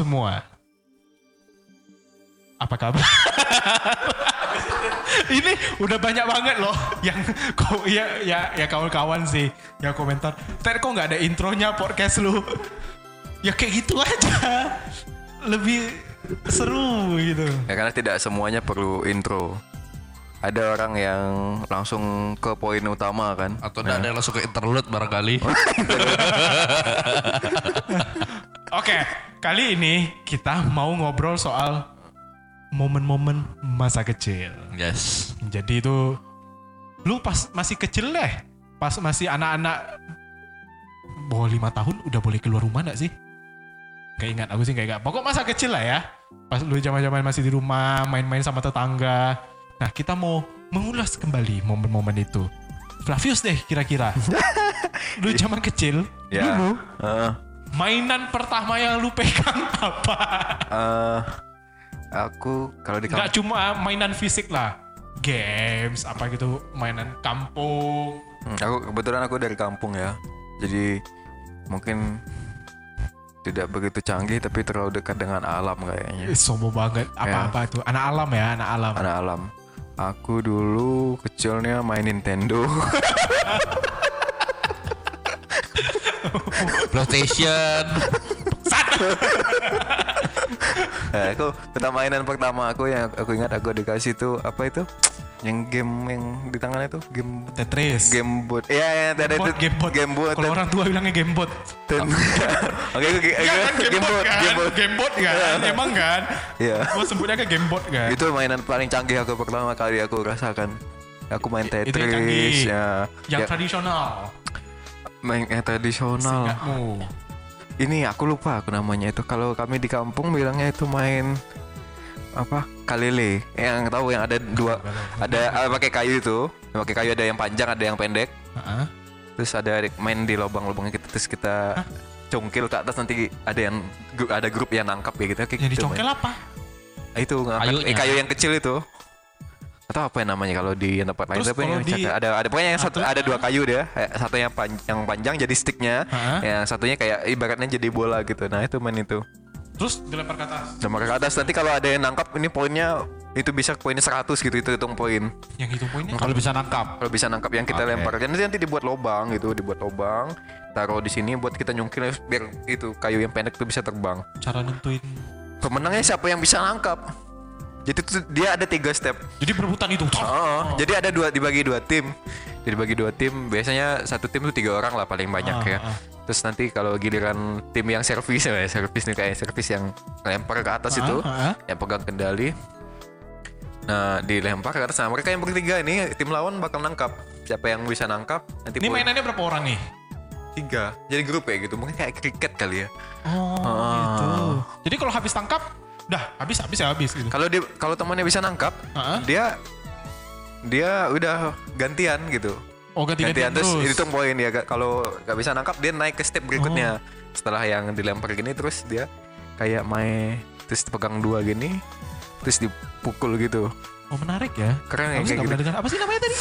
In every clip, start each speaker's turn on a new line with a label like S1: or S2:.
S1: semua. Apa kabar? Ini udah banyak banget loh yang kau ya ya ya kawan-kawan sih yang komentar. Tadi kok nggak ada intronya podcast lu? Ya kayak gitu aja. Lebih seru gitu.
S2: Ya karena tidak semuanya perlu intro. Ada orang yang langsung ke poin utama kan.
S3: Atau ada yang langsung ke interlude barangkali.
S1: Oke, kali ini kita mau ngobrol soal momen-momen masa kecil.
S3: yes.
S1: Jadi itu lu pas masih kecil deh, pas masih anak-anak bawah lima tahun udah boleh keluar rumah gak sih? Gak ingat, aku sih gak ingat. Pokok masa kecil lah ya. Pas lu zaman-zaman masih di rumah, main-main sama tetangga. Nah kita mau mengulas kembali momen-momen itu. Flavius deh kira-kira. lu zaman kecil,
S2: Ya.
S1: dulu
S2: Heeh.
S1: Mainan pertama yang lu pegang apa?
S2: Eh, aku kalau di kampung
S1: Gak cuma mainan fisik lah. Games, apa gitu, mainan kampung.
S2: Hmm, aku kebetulan aku dari kampung ya. Jadi mungkin tidak begitu canggih tapi terlalu dekat dengan alam kayaknya.
S1: Sombong banget. Apa-apa tuh. Anak alam ya, anak alam.
S2: Anak alam. Aku dulu kecilnya main Nintendo.
S3: PlayStation.
S2: Nah, aku pertama mainan pertama aku yang aku ingat aku dikasih tuh apa itu? Yang game yang di tangan itu game
S1: Tetris.
S2: game boot. Iya, ya, ada itu
S1: Gamebot, gamebot.
S2: game boot.
S1: Kalau orang tua bilangnya gamebot.
S2: Oke, oke,
S1: Ya kan gamebot kan?
S2: gamebot.
S1: Gamebot kan? Emang kan?
S2: Iya.
S1: Gua sebutnya ke gamebot kan?
S2: Itu mainan paling canggih aku pertama kali aku rasakan. Aku main
S1: Itu yang canggih.
S2: Tetris ya.
S1: Yang
S2: ya,
S1: tradisional.
S2: Main yang tradisional.
S1: Seingatmu.
S2: Ini aku lupa aku namanya itu. Kalau kami di kampung bilangnya itu main apa? Kalele. Yang tahu yang ada dua ada ah, pakai kayu itu. Pakai kayu ada yang panjang, ada yang pendek.
S1: Heeh.
S2: Terus ada main di lubang-lubangnya kita terus kita congkil ke atas nanti ada yang ada grup yang nangkap ya gitu. Kayak
S1: Yang
S2: gitu
S1: dicongkel apa?
S2: main. Itu ngangkat eh, kayu yang kecil itu. Atau apa yang namanya kalau di tempat lain tapi
S1: di-
S2: ada ada pokoknya yang satu
S1: Atau-
S2: ada dua kayu deh. Eh, Satu yang pan- yang panjang jadi sticknya,
S1: Hah?
S2: yang satunya kayak ibaratnya jadi bola gitu. Nah, itu main itu.
S1: Terus dilempar ke atas.
S2: Sama ke atas nanti kalau ada yang nangkap ini poinnya itu bisa poinnya 100 gitu itu hitung poin.
S1: Yang itu poinnya.
S3: Kalau bisa nangkap.
S2: Kalau bisa nangkap yang kita
S3: Oke.
S2: lempar dan nanti, nanti dibuat lubang gitu, dibuat lubang, taruh di sini buat kita nyungkil biar itu kayu yang pendek itu bisa terbang.
S1: Cara nentuin.
S2: Pemenangnya siapa yang bisa nangkap? Jadi tuh dia ada tiga step.
S1: Jadi berebutan itu.
S2: Oh, jadi ada dua dibagi dua tim. Jadi dibagi dua tim. Biasanya satu tim tuh tiga orang lah paling banyak
S1: Ah,
S2: ya.
S1: ah.
S2: Terus nanti kalau giliran tim yang servis ya, servis nih kayak servis yang lempar ke atas
S1: Ah,
S2: itu,
S1: ah, ah.
S2: yang pegang kendali. Nah, dilempar ke atas. Nah, mereka yang bertiga ini tim lawan bakal nangkap. Siapa yang bisa nangkap? Nanti
S1: Ini
S2: poin.
S1: mainannya berapa orang nih?
S2: tiga. Jadi grup ya gitu. Mungkin kayak kriket kali ya.
S1: Oh,
S2: Ah.
S1: gitu. Jadi kalau habis tangkap, dah habis habis ya habis gitu.
S2: Kalau dia kalau temannya bisa nangkap,
S1: Ah,
S2: dia dia udah gantian gitu.
S1: Oh ganti-gantian
S2: gantian terus,
S1: terus.
S2: itu poin ya kalau nggak bisa nangkap dia naik ke step berikutnya
S1: Oh.
S2: setelah yang dilempar gini terus dia kayak main terus pegang dua gini terus dipukul gitu
S1: Oh menarik ya.
S2: keren ya kayak gitu
S1: dengar. Apa sih namanya tadi?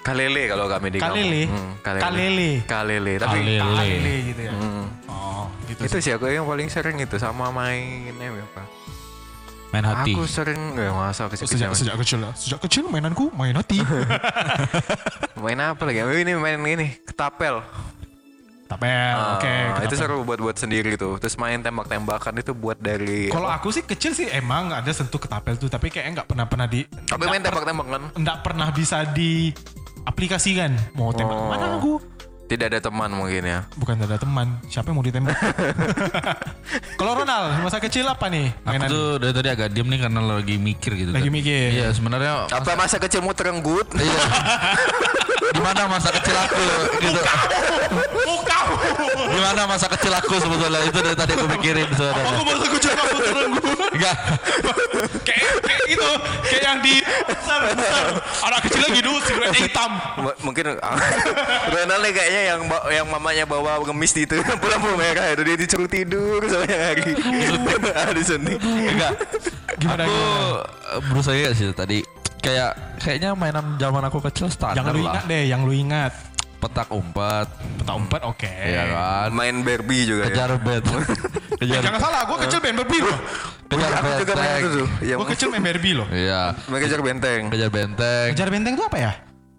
S2: kalele kalau kami di kampung.
S1: Kalele.
S2: Hmm, kalele
S1: Kalele.
S2: kalele tapi
S3: Kalele.
S1: Kalele gitu ya.
S2: hmm,
S1: Oh gitu.
S2: itu sih aku yang paling sering itu sama mainnya apa
S3: Main hati.
S2: aku sering nggak masa kecil
S1: Sejak sejak kecil lah. Sejak kecil mainanku main hati.
S2: main apa lagi Oh, ini main ini ketapel
S1: Tapel.
S2: Ah,
S1: Oke.
S2: itu
S1: ketapel.
S2: seru buat buat sendiri tuh terus main tembak-tembakan itu buat dari
S1: Kalau aku sih kecil sih emang ada sentuh ketapel tuh, tapi kayaknya nggak pernah pernah di.
S2: tapi main tembak-tembakan
S1: Nggak pernah bisa diaplikasikan. Mau tembak
S2: Oh.
S1: mana aku?
S2: Tidak ada teman mungkin ya
S1: Bukan ada teman. Siapa yang mau ditembak? Kalau Ronald masa kecil apa nih
S3: Aku
S1: mainan?
S3: tuh dari tadi agak diem nih karena lagi mikir gitu.
S1: Lagi
S3: kan.
S1: mikir.
S3: Iya sebenarnya
S2: apa masa kecilmu terenggut
S3: Iya. Gimana masa kecil aku gitu.
S1: Bukan.
S3: Gimana masa kecil aku sebetulnya itu dari tadi aku mikirin
S1: Aku
S3: sebenarnya.
S1: baru kecil aku terenggut.
S3: Enggak.
S1: kayak kayak itu kayak yang di besar, besar. anak kecil lagi dulu sigaretnya hitam.
S2: M- mungkin Ronald nih kayaknya yang yang mamanya bawa ngemis di itu lampu merah itu dia disuruh tidur sama yang hari Ah, disuntik
S3: Enggak.
S1: Gimana,
S3: aku
S1: gimana?
S3: eh, berusaha ingat sih tadi kayak kayaknya mainan zaman aku kecil standar
S1: Yang lu
S3: lah.
S1: ingat deh, yang lu ingat.
S3: petak umpet.
S1: Peta umpet oke.
S3: Iya kan?
S2: Main Barbie juga ya.
S3: Kejar bed. kejar
S1: Jangan salah, gue kecil main Barbie loh.
S3: kejar
S2: Aku juga main
S3: benteng.
S2: itu tuh. Yang
S1: Gue kecil main Barbie loh.
S3: Iya,
S2: main kejar benteng.
S3: kejar benteng.
S1: Kejar benteng itu apa ya?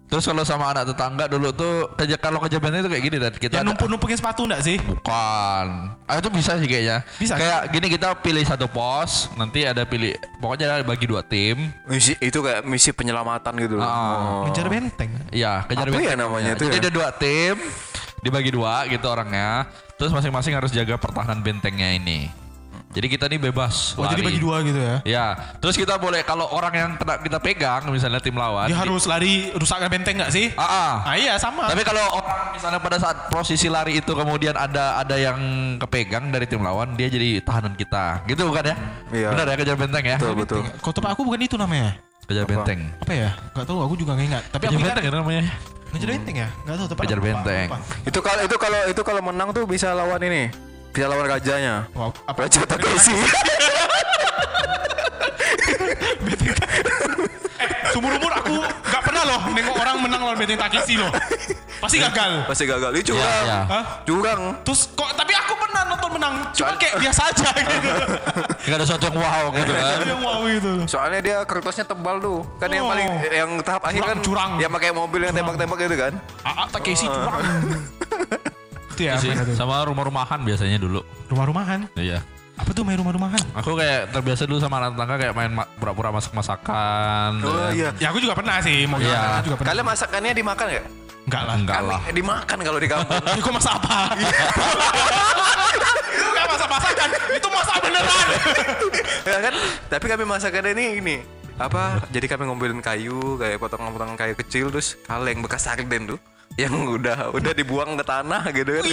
S3: Terus kalau sama anak tetangga dulu tuh kejar kalau kejar benteng itu kayak gini dan kita
S1: Yang
S3: ada-
S1: numpuk-numpukin sepatu enggak sih?
S3: Bukan. Ah itu bisa sih kayaknya.
S1: Bisa.
S3: Kayak gini kita pilih satu pos, nanti ada pilih pokoknya ada bagi dua tim.
S2: Misi itu kayak misi penyelamatan gitu loh.
S3: Ah.
S2: Oh.
S1: Kejar benteng.
S3: Iya, kejar
S2: Apa
S3: benteng.
S2: ya namanya itu
S3: Jadi
S2: ya?
S3: ada dua tim, dibagi dua gitu orangnya. Terus masing-masing harus jaga pertahanan bentengnya ini. Jadi kita nih bebas.
S1: Oh, jadi
S3: lari.
S1: bagi dua gitu ya?
S3: Ya, terus kita boleh kalau orang yang kena kita pegang, misalnya tim lawan.
S1: Dia harus lari rusakkan benteng nggak sih?
S3: Ah, ah.
S1: Ah iya sama.
S3: Tapi kalau orang misalnya pada saat posisi lari itu kemudian ada ada yang kepegang dari tim lawan, dia jadi tahanan kita. Gitu bukan ya?
S2: Iya.
S3: Benar ya kejar benteng ya?
S2: Betul betul.
S1: Kau tempat aku bukan itu namanya.
S3: Kejar benteng.
S1: Apa ya? Gak tahu, aku juga nggak ingat. Tapi
S3: Kejar
S1: aku
S3: benteng
S1: ingat
S3: ya namanya.
S1: ngejar benteng ya? Gak tahu tempat
S3: Kejar
S1: apa,
S3: benteng.
S1: apa.
S2: Itu kalau itu kalau itu kalau menang tuh bisa lawan ini. Bisa lawan rajanya.
S1: Wah, apa?
S2: Raja Takeshi.
S1: Eh, sumur umur aku gak pernah loh nengok orang menang lawan benteng Takeshi loh. Pasti gagal.
S2: Pasti gagal. Ini curang.
S3: iya.
S1: Hah?
S2: Curang.
S1: Terus kok tapi aku pernah nonton menang, cuma kayak biasa aja gitu.
S3: Gak ada sesuatu yang wow gitu kan.
S1: Yang wow itu.
S2: Soalnya dia kertasnya tebal tuh. Kan yang
S1: Oh.
S2: paling yang tahap akhir kan
S1: Curang, curang.
S2: yang pakai mobil yang tembak-tembak gitu kan.
S1: Aa Takeshi curang. itu ya,
S3: Sih,
S1: itu?
S3: sama rumah-rumahan biasanya dulu.
S1: Rumah-rumahan.
S3: Iya.
S1: Apa tuh main rumah-rumahan?
S3: Aku kayak terbiasa dulu sama anak tetangga kayak main ma- pura-pura masak-masakan.
S2: Oh
S3: dan-
S2: iya.
S1: Ya aku juga pernah sih, mau
S3: Iya.
S1: juga pernah.
S2: Kalian masakannya dimakan nggak?
S1: Enggak lah.
S3: Enggak lah.
S2: dimakan kalau di kampung.
S1: Kok masak apa? itu gak masak masakan, itu masak beneran.
S2: ya kan? Tapi kami masakannya ini ini apa? Jadi kami ngumpulin kayu kayak potongan-potongan kayu kecil terus kaleng bekas sarden tuh yang udah udah dibuang ke tanah gitu kan.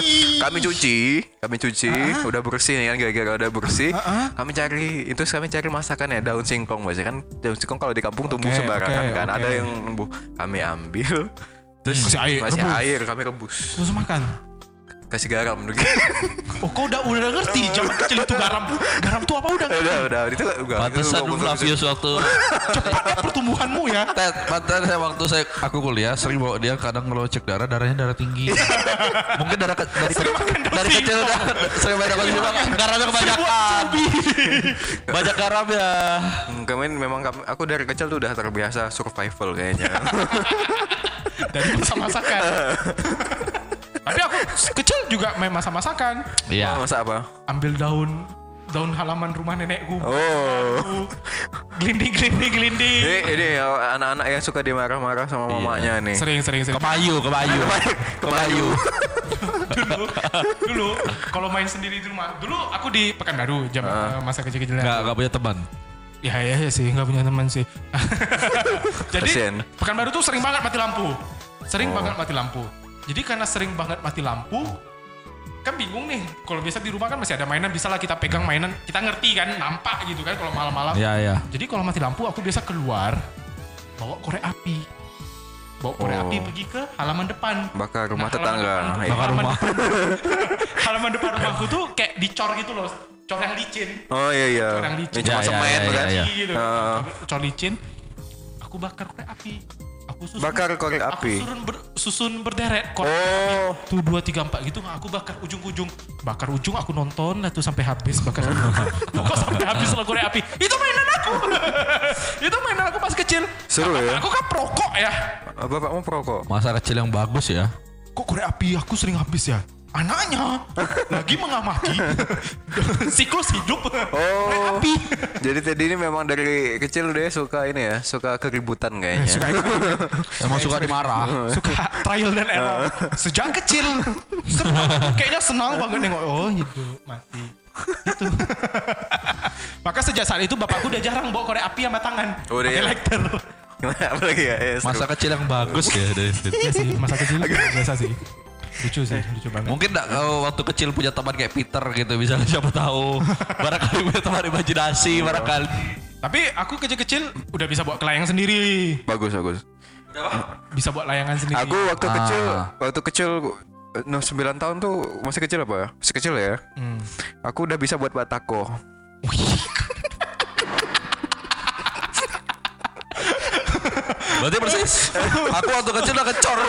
S2: Kami cuci, kami cuci, udah bersih nih kan gara-gara udah bersih. Kami cari itu kami cari masakannya daun singkong biasanya kan daun singkong kalau di kampung tumbuh
S1: Oke,
S2: sembarangan
S1: oke,
S2: kan.
S1: oke.
S2: Ada yang tumbuh. Kami ambil terus
S1: Masih air,
S2: masih
S1: rebus.
S2: air kami rebus.
S1: Terus makan.
S2: Kasih garam dulu.
S1: Oh kau udah udah ngerti zaman kecil itu garam. Garam tuh apa udah?
S2: udah udah itu enggak.
S3: Pantesan
S2: bagus-
S3: Flavius waktu
S1: Cepat ya pertumbuhanmu ya.
S3: Pantesan saya waktu saya aku kuliah sering bawa dia kadang kalau cek darah darahnya darah tinggi. Mungkin darah ke- dari dari kecil udah sering banyak banget garamnya kebanyakan. Banyak garam ya.
S2: Hmm, Kami memang kami, aku dari kecil tuh udah terbiasa survival kayaknya.
S1: Dari masak-masakan. Tapi aku kecil juga main masak-masakan.
S3: Iya.
S2: Masa apa?
S1: Ambil daun daun halaman rumah nenekku.
S2: Oh.
S1: Glinding, glinding, glinding.
S2: Ini, ini ya, anak-anak yang suka dimarah-marah sama mamanya nih.
S1: Sering, sering, sering.
S3: Kebayu, kebayu. Kebayu.
S1: dulu, dulu kalau main sendiri di rumah. Dulu aku di Pekanbaru jam eh, masa kecil-kecilnya.
S3: Enggak, enggak punya teman.
S1: Ya ya, ya sih, nggak punya teman sih. Jadi
S2: Kasian.
S1: Pekanbaru tuh sering banget mati lampu, sering banget mati lampu. Jadi karena sering banget mati lampu, kan bingung nih. Kalau biasa di rumah kan masih ada mainan, bisa lah kita pegang mainan, kita ngerti kan, nampak gitu kan kalau malam-malam.
S3: Iya, iya.
S1: Jadi kalau mati lampu, aku biasa keluar bawa korek api, bawa korek
S2: Oh.
S1: api pergi ke halaman depan.
S2: Bakar rumah
S1: Nah, halaman
S2: tetangga.
S1: depan tuh-
S2: Iya.
S3: Bakar rumah.
S1: halaman depan rumahku tuh kayak dicor gitu loh, cor yang licin.
S2: Oh iya iya.
S1: Cor yang licin.
S2: Ini cuma
S3: Ya, ya,
S2: semen
S3: ya,
S2: kan?
S3: ya, ya.
S1: gitu.
S2: Ah.
S1: Cor licin. Aku bakar korek api. Aku susun,
S2: Bakar korek api?
S1: Aku susun, ber, susun berderet korek
S2: Oh.
S1: tuh dua tiga empat gitu aku bakar ujung ujung bakar ujung aku nonton lah tuh sampai habis bakar pokok sampai habis lah korek api? Itu mainan aku. Itu mainan aku pas kecil.
S2: Seru ya?
S1: aku kan perokok ya.
S2: Bapakmu perokok?
S3: Masa kecil yang bagus ya.
S1: kok korek api? Aku sering habis ya anaknya? Lagi mengamati. Siklus hidup. Korek
S2: Oh.
S1: api.
S2: Jadi tadi ini memang dari kecil dia suka ini ya, suka keributan kayaknya.
S1: suka
S3: Emang suka dimarah.
S1: suka trial dan error. Sejak kecil. Seru kayaknya senang banget nengok. Oh hidup mati. Itu. Maka sejak saat itu bapakku udah jarang bawa korek api sama tangan.
S2: Oh, udah
S1: pakai
S2: ya?
S1: lighter
S2: Apa lagi ya? ya seru.
S3: Masa kecil yang bagus ya dari situ.
S1: Iya sih masa kecil biasa sih lucu sih lucu banget
S3: Mungkin enggak kalau waktu kecil punya teman kayak Peter gitu misalnya siapa tahu. Barangkali punya teman imajinasi barangkali.
S1: tapi aku kecil-kecil udah bisa bawa kelayang sendiri
S2: Bagus bagus.
S1: bisa buat layangan sendiri
S2: Aku waktu
S3: Ah.
S2: kecil, waktu kecil no 9 tahun tuh masih kecil apa ya? Masih kecil ya.
S1: Hmm.
S2: Aku udah bisa buat batako.
S3: Berarti persis. Aku waktu kecil udah kecor.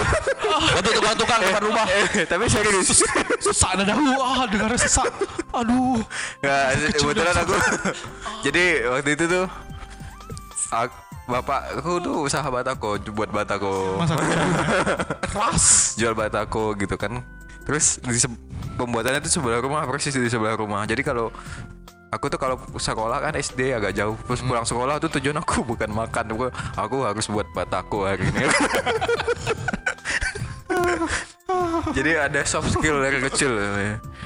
S3: Waktu tukang-tukang depan rumah.
S2: Eh, tapi serius.
S1: Sesak dadaku. Ah, dengar sesak. Aduh.
S2: Nggak, kebetulan aku. Jadi waktu itu tuh ak- bapakku tuh usaha batako buat batako
S1: Masa keras.
S2: jual batako gitu kan terus di pembuatannya tuh sebelah rumah persis di sebelah rumah jadi kalau aku tuh kalau sekolah kan SD agak jauh. Terus pulang sekolah tuh tujuan aku bukan makan. Aku, aku harus buat batako hari ini. Jadi ada soft skill dari kecil.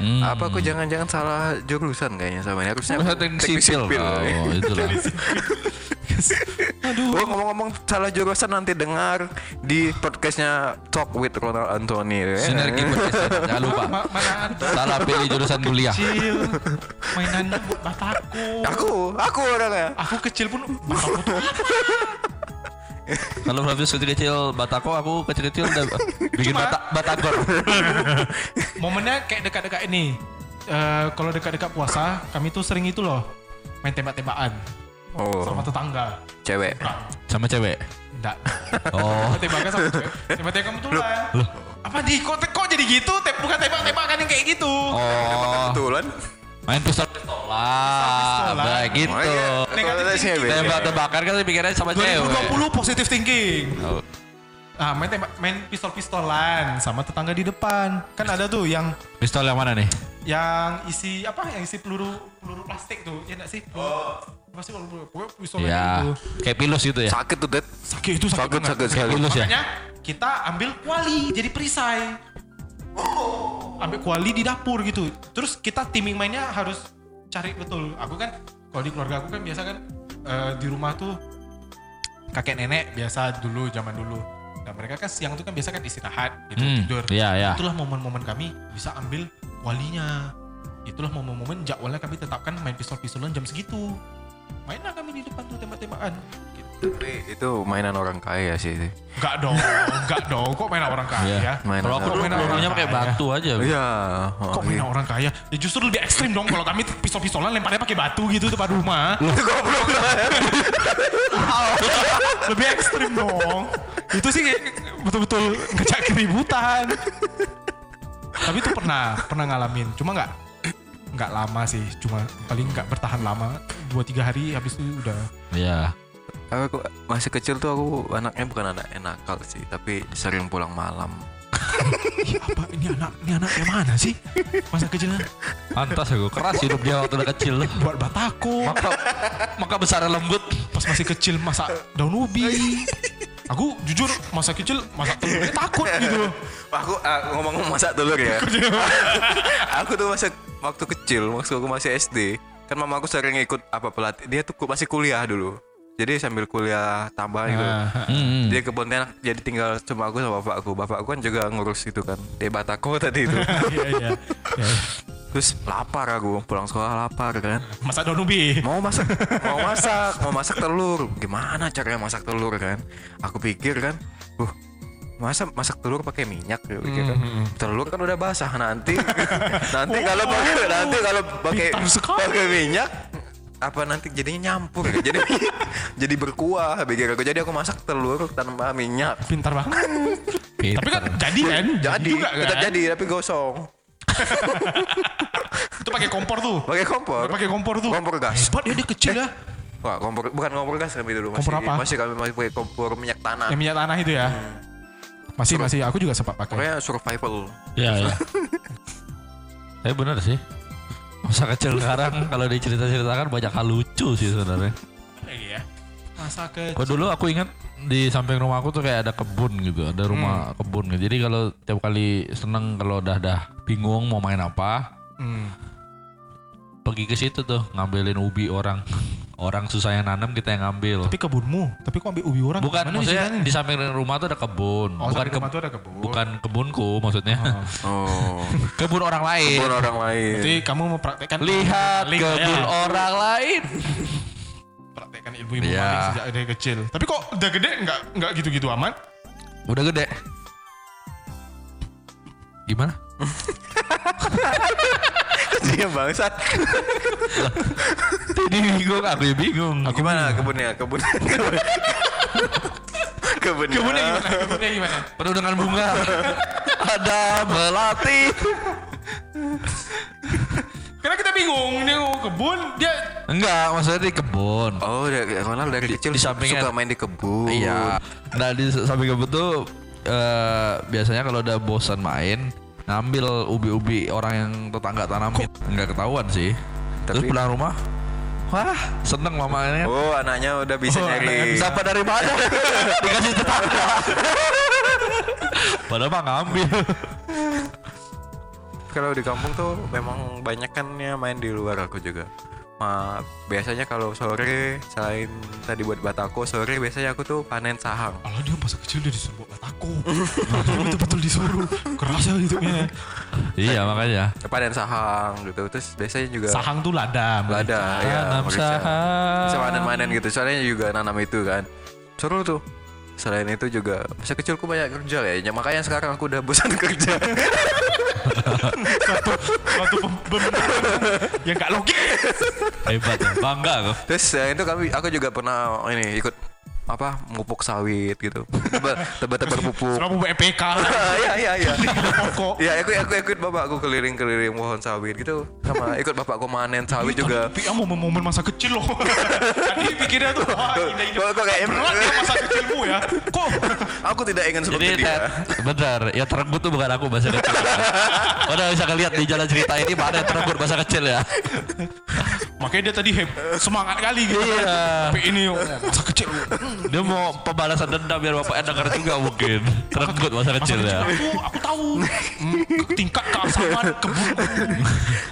S3: Hmm.
S2: apa aku jangan-jangan salah jurusan kayaknya sama ini. Harusnya
S3: teknik sipil. Oh, itulah.
S2: Oh, ngomong-ngomong salah jurusan nanti dengar di podcastnya Talk with Ronald Anthony. ya.
S3: Sinergi podcast. Jangan lupa.
S1: Ma- mana ada
S3: Salah pilih jurusan kuliah.
S1: kecil mainannya buat bataku.
S2: Aku, aku orangnya.
S1: Aku kecil pun bataku tuh
S3: Kalau Flavius kecil-kecil batako, aku kecil-kecil udah bikin
S1: Cuma-
S3: bata batagor.
S1: momennya kayak dekat-dekat ini. Eh, kalau dekat-dekat puasa, kami tuh sering itu loh main tembak-tembakan
S2: Oh,
S1: sama tetangga.
S2: cewek.
S1: Enggak,
S3: Sama cewek.
S1: enggak.
S3: Oh.
S1: Tembak-tembakan sama cewek. Tembak-tembakan kebetulan. Apa di kok, kok jadi gitu? Tem bukan tembak-tembakan yang kayak gitu.
S3: Oh.
S2: Kebetulan.
S3: Main pistol pistolan. Apa gitu.
S2: Oh, iya. Cewek.
S3: Tembak-tembakan kan pikirannya sama cewek.
S1: 2020 positive thinking.
S3: Oh.
S1: Ah, main tembak, main pistol-pistolan sama tetangga di depan. Kan ada tuh yang
S3: Pistol yang mana nih?
S1: yang isi apa? Yang isi peluru peluru plastik tuh, ya enggak sih? Oh. Sih peluru? Pokoknya pistolnya
S3: Ya,
S1: gitu.
S3: kayak pilus gitu ya.
S2: Sakit tuh, Det.
S1: Sakit itu sakit,
S2: Sakit,
S1: banget.
S2: sakit sekali.
S3: Pilus ya.
S1: Makanya kita ambil kuali jadi perisai. Ambil kuali di dapur gitu. Terus kita timing mainnya harus cari betul. Aku kan kalau di keluarga aku kan biasa kan eh, di rumah tuh kakek nenek biasa dulu zaman dulu. Nah mereka kan siang tuh kan biasa kan istirahat gitu
S3: Hmm,
S1: tidur.
S3: Iya, iya.
S1: Itulah momen-momen kami bisa ambil walinya. Itulah momen-momen jadwalnya kami tetapkan main pistol-pistolan jam segitu. Mainlah kami di depan tuh tembak-tembakan. Gitu.
S2: Tapi itu mainan orang kaya sih.
S1: Enggak dong, enggak dong. Kok mainan orang kaya?
S3: Iya.
S2: Mainan
S3: Kalau aku
S1: mainan orang
S3: pelurunya pakai
S1: kaya?
S3: batu aja.
S2: Iya. Oh,
S1: Kok mainan orang kaya? Ya justru lebih ekstrim dong kalau kami pistol-pistolan lemparnya pakai batu gitu depan rumah.
S2: Goblok
S1: lebih ekstrim dong. Itu sih betul-betul ngejak keributan. Tapi itu pernah, pernah ngalamin. Cuma nggak nggak lama sih. Cuma paling nggak bertahan lama. Dua tiga hari habis itu udah.
S3: Iya.
S2: Aku masih kecil tuh aku anaknya bukan anak yang nakal sih, tapi sering pulang malam.
S1: Ih, apa ini anak ini anak yang mana sih? Masa kecilnya
S3: Pantas aku keras hidup dia waktu udah kecil.
S1: buat batako.
S3: Maka maka besar lembut.
S1: Pas masih kecil masak daun ubi. Aku jujur masa kecil masak telurnya takut gitu.
S2: Aku ah, ngomong-ngomong masak telur ya. aku tuh masa waktu kecil, waktu aku masih SD, kan mama aku sering ikut apa pelatih. Dia tuh masih kuliah dulu. Jadi sambil kuliah tambah gitu.
S3: Hmm.
S2: Dia kebun tenak, jadi tinggal cuma aku sama bapakku. Bapakku kan juga ngurus itu kan. Di Batako tadi itu.
S1: Iya iya. Ya.
S2: Terus lapar aku, pulang sekolah lapar kan.
S1: Masak daun ubi.
S2: Mau masak, mau masak, mau masak telur. Gimana caranya masak telur kan? Aku pikir kan, uh, masa masak telur pakai minyak ya pikir kan. Telur kan udah basah nanti. nanti kalau pakai nanti kalau pakai
S1: Pintar
S2: pakai minyak apa nanti jadinya nyampur ya? jadi jadi berkuah pikir aku jadi aku masak telur tanpa minyak
S1: Pintar banget. Tapi kan jadi kan?
S2: jadi
S1: juga
S2: tetap
S1: kan?
S2: jadi tapi gosong
S1: Itu pakai kompor tuh.
S2: pakai kompor
S1: Pakai kompor tuh.
S2: kompor gas
S1: Hebat ya dia kecil ya.
S2: Wah, kompor bukan kompor gas kami dulu masih
S1: Kompor apa?
S2: masih kami masih pakai kompor minyak tanah.
S1: Yang minyak tanah itu ya. Masih masih aku juga sempat pakai.
S2: Pokoknya survival.
S3: Iya, iya. Tapi benar sih. Masa kecil sekarang kalau dicerita-ceritakan banyak hal lucu sih sebenarnya.
S1: Iya. Masa ke
S3: Kalau dulu aku ingat di samping rumah aku tuh kayak ada kebun gitu, ada rumah kebun gitu. Jadi kalau tiap kali seneng kalau udah dah bingung mau main apa,
S1: Hmm.
S3: pergi ke situ tuh ngambilin ubi orang. Orang susah yang nanam kita yang ngambil.
S1: Tapi kebunmu, tapi kok ambil ubi orang?
S3: Bukan, maksudnya di samping rumah tuh ada kebun.
S1: Oh,
S3: bukan
S1: samping rumah tuh ada kebun.
S3: bukan kebunku maksudnya.
S2: Oh.
S3: kebun orang lain.
S2: Kebun orang lain.
S1: Jadi kamu mempraktekkan
S3: Lihat
S1: Link,
S3: kebun
S1: ya.
S3: orang lain.
S1: praktekkan ilmu ilmu maling sejak dari kecil. Tapi kok udah gede nggak nggak gitu-gitu amat?
S3: Udah gede. Gimana?
S2: Dia bangsat.
S3: Jadi bingung, aku ya bingung.
S2: Gimana kebunnya? Kebun. Kebunnya.
S1: Kebunnya gimana? Kebunnya gimana?
S3: Penuh dengan bunga. Ada melati.
S1: Karena kita bingung, ini kebun, dia
S3: Enggak, maksudnya di kebun.
S2: Oh, dari Ronald dari kecil
S3: di sampingnya-
S2: suka main di kebun.
S3: Iya. Nah di samping kebun tuh eh, biasanya kalau udah bosan main ngambil ubi-ubi orang yang tetangga tanamin. Enggak ketahuan sih. Terus
S2: Tapi-
S3: pulang rumah, wah seneng mamanya.
S2: Oh, anaknya udah bisa
S1: Oh,
S2: nyari.
S3: Dapat dari mana? Dikasih tetangga. Padahal mah ngambil.
S2: Kalau di kampung tuh memang banyak kan ya main di luar aku juga. Ma, biasanya kalau sore selain tadi buat batako sore biasanya aku tuh panen sahang.
S1: Alah dia masa kecil dia disuruh buat batako. Dia betul-betul disuruh. Keras ya hidupnya.
S3: iya makanya.
S2: Panen sahang gitu. Terus biasanya juga
S1: Sahang tuh lada.
S2: lada ya.
S3: Tanam sahang.
S2: Bisa panen-panen gitu. Soalnya juga nanam itu kan. Seru tuh. Selain itu juga masa kecilku banyak kerja ya. Ya, Makanya sekarang aku udah bosan kerja.
S1: Pem- pembenaran yang gak logis.
S3: Hebat. Bangga aku.
S2: Terus ya, itu kami aku juga pernah ini ikut apa mupuk sawit gitu. Tebak pupuk.
S1: Selama EPK.
S2: Iya iya iya. Iya, aku aku ikut bapakku keliling-keliling pohon sawit gitu. Sama ikut bapakku manen sawit juga.
S1: Tapi kamu momen masa kecil loh. Tadi pikirnya tuh,
S2: Kok- kok kayak-
S1: berat ya masa kecilmu ya. Kok
S2: Aku tidak ingin
S3: Jadi
S2: seperti dia.
S3: Benar, ya terenggut tuh bukan aku bahasa kecil. Udah bisa ngeliat di jalan cerita ini mana yang terenggut bahasa kecil ya.
S1: Makanya dia tadi heb, semangat kali gitu.
S3: Iya.
S1: Tapi ini masa kecil.
S3: Dia mau pembalasan dendam biar bapaknya denger juga mungkin. Terenggut masa
S1: Masa
S3: kecil ya.
S1: aku, aku tahu Hmm, tingkat keasaman kebun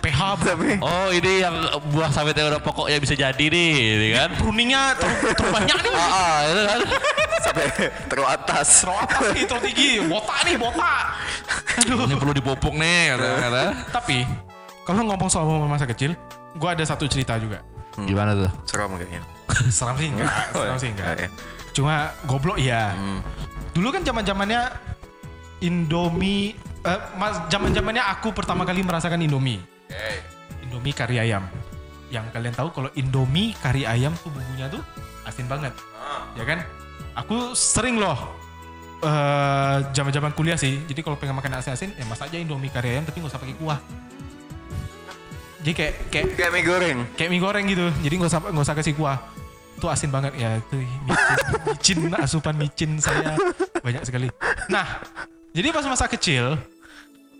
S1: pH berapa.
S3: Oh ini yang buah sawit yang udah pokoknya bisa jadi nih, ini kan?
S1: pruningnya terlalu, banyak nih.
S3: Ah, ah, itu kan?
S2: Sampai terlalu atas.
S1: Terlalu atas nih, terlalu tinggi. Botak nih, botak. Aduh.
S3: Ini perlu dipupuk nih, kata. kata.
S1: Tapi kalau ngomong soal masa kecil, gue ada satu cerita juga.
S3: Gimana tuh?
S2: Seram kayaknya.
S1: Seram sih enggak, seram sih enggak.
S2: Ya, ya.
S1: Cuma goblok iya. Dulu kan zaman zamannya Indomie, eh, mas zaman zamannya aku pertama kali merasakan Indomie. Indomie kari ayam. Yang kalian tahu kalau Indomie kari ayam tuh bumbunya tuh asin banget, ya kan? Aku sering loh eh zaman-zaman kuliah sih. Jadi kalau pengen makan asin-asin, ya masak aja Indomie kari ayam tapi nggak usah pakai kuah. Jadi kayak kayak
S2: Kayak mie goreng.
S1: kayak mie goreng gitu. Jadi nggak usah nggak usah kasih kuah. Itu asin banget ya. Itu micin, micin asupan micin saya banyak sekali. Nah, jadi pas masa kecil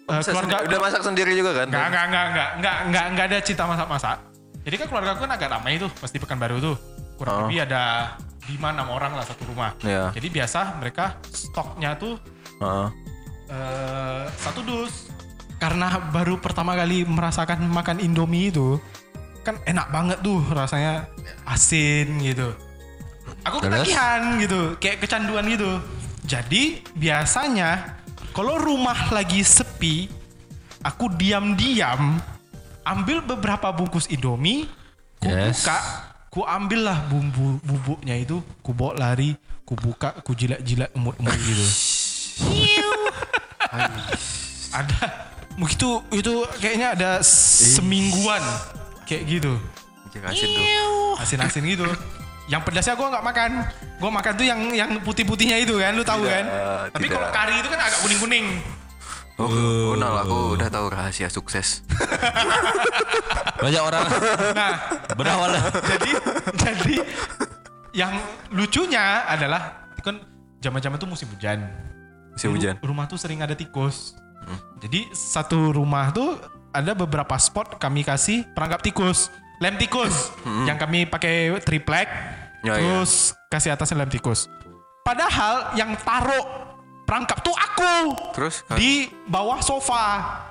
S2: Masak
S1: keluarga
S2: udah masak sendiri juga kan?
S1: nggak nggak nggak nggak nggak nggak nggak ada cinta masak-masak. Jadi kan keluarga aku kan agak ramai tuh, pasti Pekanbaru tuh. Kurang
S2: Oh.
S1: lebih ada lima enam orang lah satu rumah.
S2: Iya.
S1: Jadi biasa mereka stoknya tuh
S2: Heeh.
S1: eh, satu dus karena baru pertama kali merasakan makan Indomie itu kan enak banget tuh rasanya. Asin gitu. Aku ketagihan gitu kayak kecanduan gitu. Jadi biasanya kalau rumah lagi sepi aku diam-diam ambil beberapa bungkus Indomie ku
S3: Yes.
S1: buka ku ambil lah bumbu bubuknya itu ku bawa lari ku buka ku jilat-jilat emut-emut gitu. Ada begitu itu kayaknya ada semingguan. Kayak gitu.
S2: Asin tuh.
S1: asin-asin gitu. Yang pedasnya gue nggak makan. Gue makan tuh yang yang putih-putihnya itu kan lu tahu
S2: Tidak,
S1: kan? Tapi
S2: tidak.
S1: kalau kari itu kan agak kuning-kuning.
S2: Oh, Ronald aku udah tahu rahasia sukses.
S3: Banyak orang
S1: nah
S3: berawal.
S1: jadi jadi yang lucunya adalah kan zaman-zaman tuh musim hujan.
S2: Musim
S1: ru-
S2: hujan.
S1: rumah tuh sering ada tikus jadi satu rumah tuh ada beberapa spot kami kasih perangkap tikus lem tikus yang kami pakai triplek
S2: Ya,
S1: terus kasih atasnya lem tikus padahal yang taruh perangkap tuh aku
S2: Terus
S1: di bawah sofa.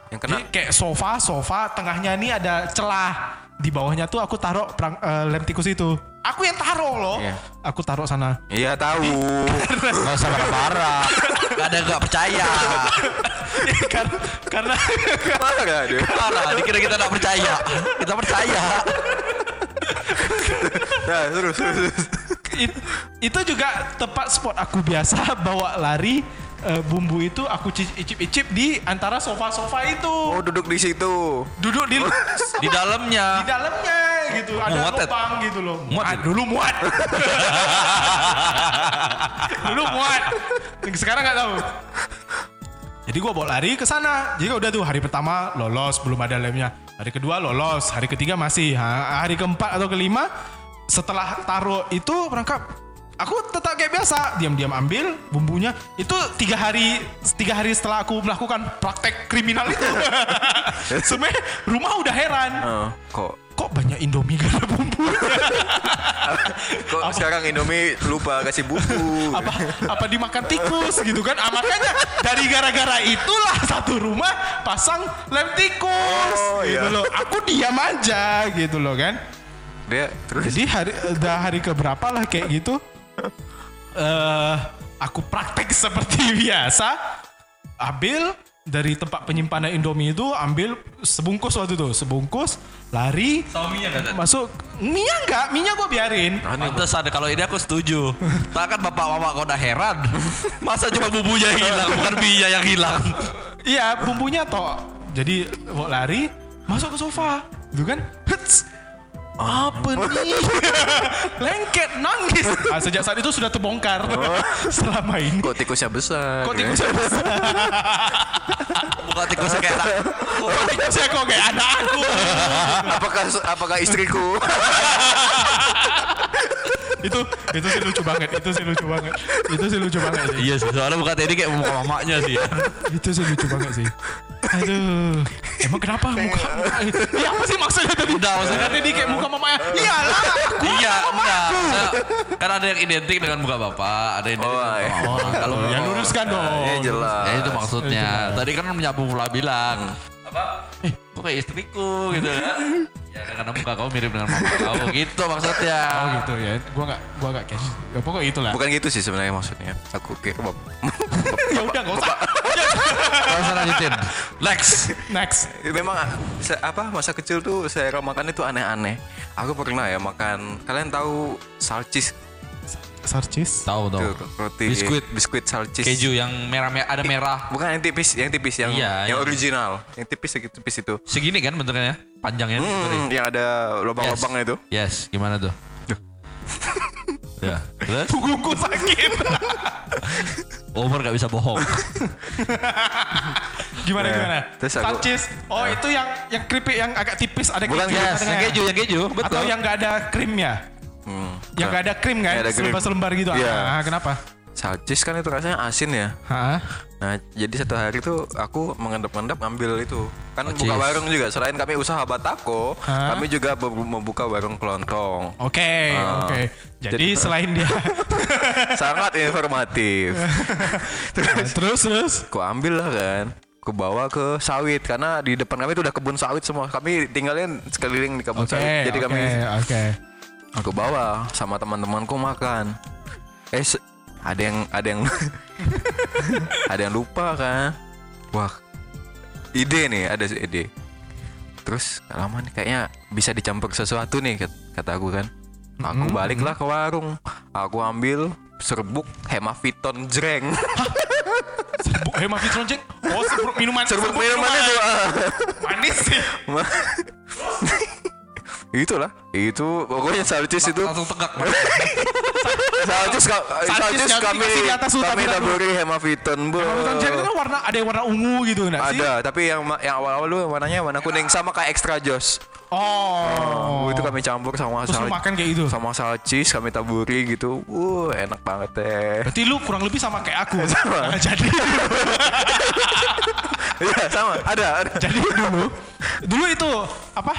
S2: Yang kena-
S1: Jadi kayak sofa, sofa, tengahnya ini ada celah. Di bawahnya tuh aku taruh perang, eh, lem tikus itu. Aku yang taruh loh.
S2: Iya.
S1: Aku taruh sana.
S2: Iya tahu.
S3: Gak usah marah Gak ada gak percaya
S1: karena karena
S2: Marah dia.
S3: Marah Dikira kita gak percaya Kita percaya
S2: Nah, terus terus. terus.
S1: it- itu juga tempat spot aku biasa bawa lari eh, bumbu itu aku ci- icip-icip di antara sofa-sofa itu.
S2: Oh, duduk di situ.
S1: Duduk di
S3: Di dalamnya
S1: di dalamnya gitu, ada
S3: Muat,
S1: lubang gitu loh.
S3: Muat,
S1: Ah, dulu muat. dulu muat. Sekarang nggak tahu. Jadi gua bawa lari ke sana. Jadi udah tuh hari pertama lolos belum ada lemnya. Hari kedua lolos, hari ketiga masih. Ha, hari keempat atau kelima setelah taruh itu perangkap aku tetap kayak biasa. Diam-diam ambil bumbunya. Itu tiga hari tiga hari setelah aku melakukan praktek kriminal itu. Sebenarnya rumah udah heran.
S2: Oh, kok?
S1: Kok banyak indomie gak ada bumbunya
S2: kok sekarang Indomie lupa kasih bumbu.
S1: apa apa dimakan tikus gitu kan? Ah, makanya dari gara-gara itulah satu rumah pasang lem tikus.
S2: Oh,
S1: gitu
S2: iya.
S1: loh. Aku diam aja gitu loh kan.
S2: Dia terus?
S1: Jadi hari udah hari keberapa lah kayak gitu eh aku praktek seperti biasa ambil dari tempat penyimpanan Indomie itu ambil sebungkus waktu itu sebungkus lari
S3: Sama minyak kan?
S1: masuk minyak enggak minyak gue biarin
S3: Pantes ada kalau ini aku setuju. Tak kan bapak mama kau udah heran. Masa cuma bumbunya yang hilang, bukan minyak yang hilang.
S1: Iya, bumbunya toh. Jadi mau lari, masuk ke sofa. Gitu kan? Hets. Apa nih? Lengket, nangis. Ah, sejak saat itu sudah terbongkar. Selama ini.
S2: kok tikusnya besar.
S1: Kok
S2: ya?
S1: tikusnya besar?
S3: Bukan tikusnya kayak anak.
S1: Kok tikusnya kok kayak anak aku?
S2: apakah apakah istriku?
S1: Itu itu sih lucu banget. Itu sih lucu banget. Itu sih lucu banget sih.
S3: Iya sih, soalnya bukan tadi kayak muka mamanya sih ya.
S1: Itu sih lucu banget sih. Aduh, emang kenapa muka? Iya apa sih maksudnya tadi?
S3: Udah, maksudnya-
S1: tadi kayak muka mamanya. Iyalah, aku
S3: Iya, enggak. Kan ada yang identik dengan muka bapak, ada yang identik
S2: Oh,
S3: dengan
S2: iya.
S3: muka mama. Kalau
S1: ya luruskan dong.
S2: Ya jelas.
S3: Ya itu maksudnya. Tadi kan menyapu pula bilang apa? Eh, kayak istriku gitu ya? Ya karena muka kau mirip dengan mama kau gitu maksudnya.
S1: Oh gitu ya. Gua nggak gua nggak cash. Ya, pokok itulah.
S2: Bukan gitu sih sebenarnya maksudnya. Aku kira bap-
S1: ya udah nggak usah.
S3: Kalau usah lanjutin. Next.
S1: Next.
S2: Memang se- apa masa kecil tuh saya makan itu aneh-aneh. Aku pernah ya makan. Kalian tahu salcis
S1: Sarcis.
S3: Tahu
S2: tuh
S3: tahu.
S2: roti
S3: Biskuit.
S2: biskuit salcis.
S3: Keju yang merah merah ada merah.
S2: Bukan yang tipis, yang tipis yang
S3: Iya,
S2: yang
S3: yang-
S2: original, yang tipis yang tipis itu.
S3: Segini kan bentuknya, panjangnya.
S2: Hmm, yang ada lubang-lubangnya itu.
S3: Yes, gimana tuh? ya, terus
S1: Punggungku sakit.
S3: Umur gak bisa bohong.
S1: gimana
S2: Nah,
S1: gimana?
S2: terus aku-
S1: Sarcis. Oh itu yang yang keripik yang agak tipis ada
S2: Bukan,
S1: keju
S2: yes,
S3: Yes,
S1: tengah.
S3: yang keju, yang keju, betul.
S1: Atau yang nggak ada krimnya.
S2: Hmm.
S1: Yang nggak ada krim kan?
S2: Ada krim.
S1: Selembar-selembar gitu.
S2: Iya.
S1: Ah, kenapa?
S2: Salcis kan itu rasanya asin ya.
S1: Hah?
S2: Nah, jadi satu hari tuh aku mengendap-endap ngambil itu. Kan
S3: Salcis.
S2: buka warung juga. Selain kami usaha batako,
S1: Hah?
S2: kami juga membuka warung kelontong.
S1: Oke,
S2: Ah.
S1: oke. Jadi
S2: Jadi-
S1: selain dia
S2: Sangat informatif.
S1: terus terus terus
S2: Ku ambil lah kan. Ku bawa ke sawit karena di depan kami itu udah kebun sawit semua. Kami tinggalin sekeliling di kebun
S1: Oke,
S2: sawit. Jadi
S1: oke,
S2: kami
S1: oke.
S2: Aku bawa sama teman-temanku makan. Eh ada yang ada yang ada yang lupa kan. Wah. Ide nih, ada ide. Terus lama nih kayaknya bisa dicampur sesuatu nih kat- kata aku kan. Aku baliklah ke warung. Aku ambil serbuk hemaviton jreng.
S1: Serbuk hemafitron Jack. Oh, serbuk minuman.
S2: serbuk minuman itu. ah.
S1: Manis sih.
S2: Itulah, itu pokoknya salcis itu
S3: Langsung tegak.
S2: salcis salcis kami kami taburi hemaviton bu.
S1: Hemafitron Jack itu kan warna ada yang warna ungu gitu sih?
S2: Ada, tapi yang yang awal-awal dulu warnanya warna kuning sama kayak extra jos.
S1: Oh.
S2: Uh, itu kami campur sama
S1: Terus lu
S2: sal-
S1: makan kayak gitu.
S2: sama salcis kami taburi gitu. Uh, enak banget teh.
S1: Berarti lu kurang lebih sama kayak aku. Nah, jadi
S2: Iya, sama. Ada, ada.
S1: jadi dulu dulu itu apa?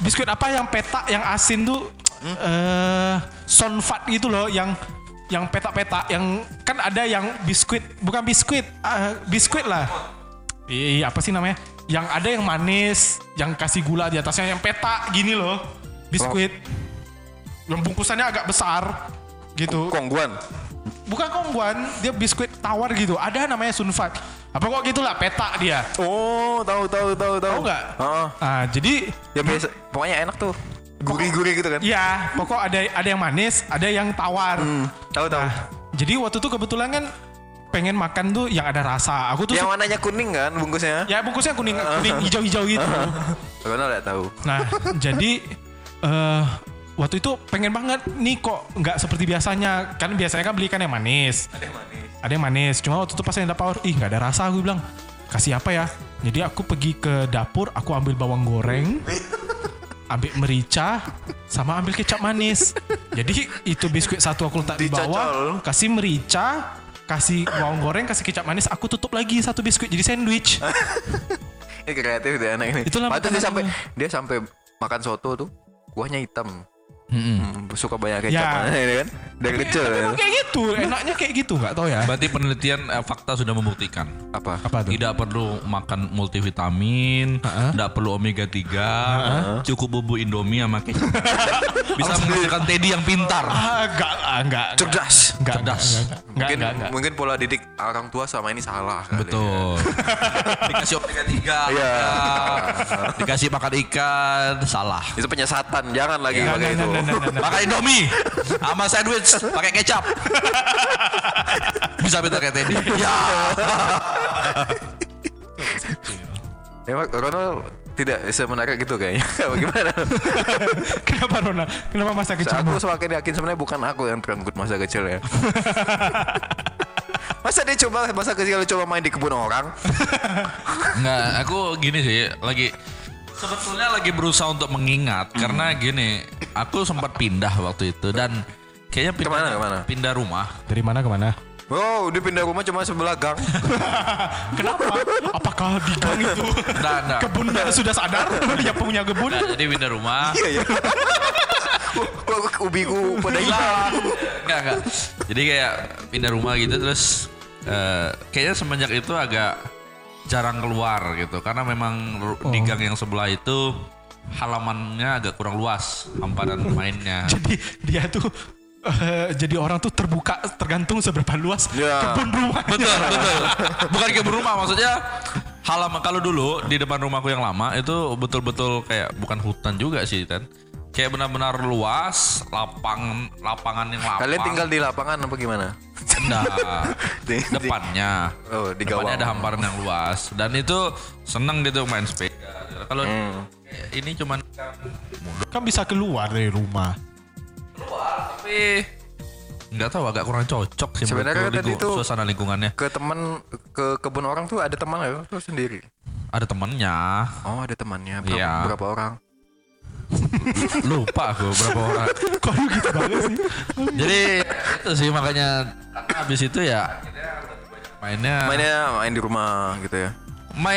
S1: Biskuit apa yang petak yang asin tuh eh sonfat gitu loh yang yang petak-petak yang kan ada yang biskuit bukan biskuit eh, biskuit lah. Iya apa sih namanya? Yang ada yang manis, yang kasih gula di atasnya, yang petak gini loh, biskuit. Yang bungkusannya agak besar gitu.
S2: Kongguan.
S1: Bukan kongguan, dia biskuit tawar gitu. Ada namanya sunfat. Apa kok gitulah petak dia.
S2: Oh, tahu tahu tahu tahu.
S1: Tahu nggak?
S2: Heeh.
S1: Ah, jadi
S2: Ya biasa, pokoknya enak tuh. Gurih-gurih gitu kan.
S1: ya pokok ada ada yang manis, ada yang tawar.
S2: Hmm, tahu tahu.
S1: Nah, jadi waktu itu kebetulan kan pengen makan tuh yang ada rasa. Aku tuh
S2: yang warnanya kuning kan bungkusnya?
S1: ya bungkusnya kuning kuning hijau-hijau gitu.
S2: Karena enggak tahu.
S1: Nah, jadi eh waktu itu pengen banget nih kok nggak seperti biasanya. Kan biasanya kan belikan yang manis.
S2: Ada yang manis.
S1: ada yang manis. Cuma waktu itu pas yang power ih nggak ada rasa aku bilang. Kasih apa ya? Jadi aku pergi ke dapur aku ambil bawang goreng ambil merica sama ambil kecap manis. Jadi itu biskuit satu aku letak di bawah kasih merica kasih bawang goreng kasih kecap manis aku tutup lagi satu biskuit. Jadi sandwich.
S2: Ini kreatif deh anak ini.
S1: Itulah
S2: Padahal dia sampai dia sampai makan soto tuh kuahnya hitam. Hmm, suka banyak kecap
S1: Ya.
S2: ini kan. Dari kecil ya.
S1: Emang kayak gitu enaknya kayak gitu nggak tahu ya
S3: Berarti penelitian eh, fakta sudah membuktikan.
S2: Apa?
S1: apa tuh
S3: Tidak perlu makan multivitamin, tidak perlu omega 3, cukup bumbu Indomie sama kecap. Bisa menghasilkan Teddy yang pintar.
S1: ah enggak lah enggak
S2: Cerdas.
S1: enggak
S3: Cerdas.
S1: enggak enggak enggak
S2: Mungkin
S1: enggak, enggak.
S2: mungkin pola didik orang tua sama ini salah. kali ya.
S3: Betul. Dikasih omega 3,
S2: Iya.
S3: dikasih makan ikan, salah.
S2: Itu penyesatan, jangan lagi
S1: Enggak,
S2: pakai
S1: enggak,
S2: itu.
S1: Enggak, enggak, enggak, enggak.
S3: Makan Indomie sama sandwich pakai kecap. Bisa pintar kayak Teddy. Ya.
S2: Emang Ronald tidak semenarik gitu kayaknya. Bagaimana?
S1: kenapa Rona kenapa masa kecil
S2: aku semakin yakin sebenarnya bukan aku yang terangkut masa kecil ya. Masa dia coba masa kecil coba main di kebun orang?
S3: Enggak, aku gini sih, lagi sebetulnya lagi berusaha untuk mengingat karena gini, aku sempat pindah waktu itu dan kayaknya pindah,
S2: Ke mana, ke mana?
S3: pindah rumah.
S1: dari mana ke mana
S2: Oh, dia pindah rumah cuma sebelah gang.
S1: kenapa apakah di gang itu
S3: Enggak, enggak.
S1: kebunnya sudah sadar dia punya kebun
S3: Nah, jadi pindah rumah.
S2: Iya ya. Kok ubiku pada hilang.
S3: enggak, enggak. Jadi kayak pindah rumah gitu terus eh, kayaknya semenjak itu agak jarang keluar gitu. Karena memang ru- di gang yang sebelah itu halamannya agak kurang luas hamparan mainnya.
S1: jadi dia tuh eh, jadi orang tuh terbuka tergantung seberapa luas
S2: Ya.
S1: kebun rumahnya.
S3: Betul betul. Bukan kebun rumah maksudnya halaman kalau dulu di depan rumahku yang lama itu betul-betul kayak bukan hutan juga sih kan kayak benar-benar luas lapang lapangan yang lapang
S2: Kalian tinggal di lapangan apa gimana? Di-
S3: depannya
S2: Oh, di
S3: depannya ada hamparan yang luas dan itu seneng gitu main sepeda kalau
S2: Hmm.
S3: ini cuman
S1: kan bisa keluar dari rumah
S3: tapi nggak tahu agak kurang cocok sih
S2: Sebenarnya
S3: menurutku
S2: tadi tuh-
S3: suasana lingkungannya
S2: Ke teman ke kebun orang tuh ada teman nggak? Tuh sendiri.
S3: ada temennya
S2: Oh, ada temannya. Berapa,
S3: Iya.
S2: berapa orang?
S3: Lupa aku berapa orang
S1: kok lu gitu banget sih
S3: Jadi itu sih makanya karena habis itu ya mainnya main,
S2: Mainnya main di rumah gitu ya.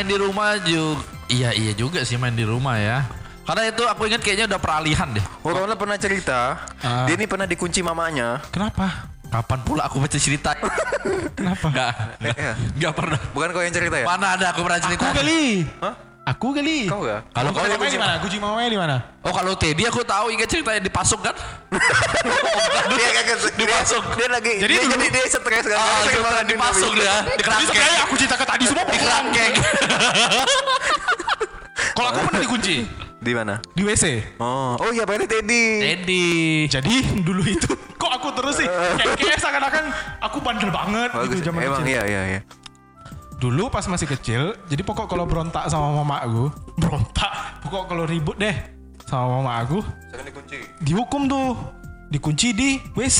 S3: di rumah juga iya iya juga sih main di rumah ya. Karena itu aku ingat kayaknya udah peralihan deh.
S2: Oh, Ronald pernah cerita,
S1: Ah.
S2: dia ini pernah dikunci mamanya.
S1: kenapa
S3: Kapan pula aku baca cerita?
S1: kenapa
S3: Enggak,
S2: Eh, iya.
S3: enggak pernah.
S2: Bukan kau yang cerita ya?
S3: Mana ada aku pernah cerita?
S1: aku kali
S2: Hah?
S1: Aku kali
S2: Kau gak?
S3: Kalau kau
S1: di mana kunci mamanya di mana
S3: Oh kalau Teddy aku tahu ingat cerita yang dipasung kan?
S2: dia kaget dipasung. Dia, lagi
S1: Jadi
S2: dia, jadi dia stres kan.
S3: Ah,
S2: Dia sering banget di
S3: dipasung
S2: mobil.
S3: dia, di
S1: Jadi
S3: kerangkeng.
S1: sebenarnya aku cerita ke tadi semua
S3: Di kerangkeng.
S1: kalau aku pernah dikunci
S2: Di mana?
S1: di WC
S2: Oh, oh iya berarti Teddy.
S3: Teddy.
S1: jadi dulu itu kok aku terus sih kayak, kayak seakan-akan aku bandel banget
S2: Bagus.
S1: gitu zaman
S2: Emang
S1: kecil
S2: iya iya iya.
S1: Dulu pas masih kecil jadi pokok kalau berontak sama mama aku berontak pokok kalau ribut deh sama mama aku.
S2: Jangan dikunci.
S1: dihukum tuh dikunci di WC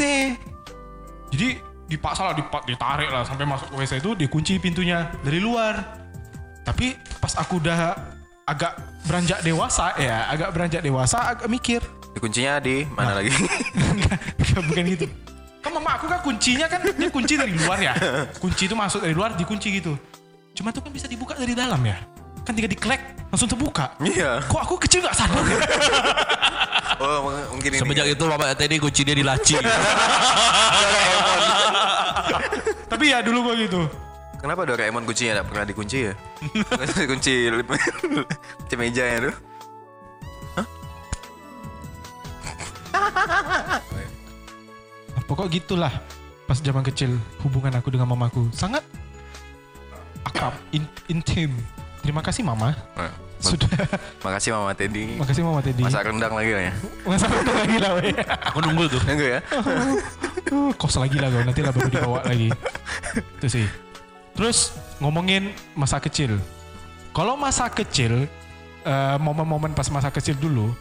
S1: jadi dipaksa lah dipa- ditarik lah sampai masuk ke WC itu dikunci pintunya dari luar. Tapi pas aku udah agak beranjak dewasa ya agak beranjak dewasa agak mikir.
S2: Dikuncinya di mana lagi?
S1: Enggak, bukan gitu kan mama aku kan kuncinya kan dia kunci dari luar ya kunci itu masuk dari luar dikunci gitu cuma tuh kan bisa dibuka dari dalam ya kan tinggal diklek langsung terbuka
S2: Iya.
S1: kok aku kecil nggak sadar ya
S2: Oh, mung- mungkin ini.
S3: Semenjak itu Bapak Teddy kunci dia di laci.
S1: tapi ya dulu gua gitu
S2: Kenapa Doraemon kuncinya tidak pernah dikunci ya? kunci kunci meja ya tuh.
S1: Pokok gitulah pas zaman kecil hubungan aku dengan mamaku sangat akrab in- intim terima kasih mama
S2: Nah,
S1: sudah
S2: Makasih Mama Teddy.
S1: makasih mama tadi
S2: Masak rendang lagi lah ya.
S1: masa udah lagi lah weh.
S3: Aku nunggu tuh.
S2: Enggak ya?
S1: Uh, kos lagi lah kau nanti lah baru dibawa lagi itu sih terus ngomongin masa kecil kalau masa kecil eh, momen-momen pas masa kecil dulu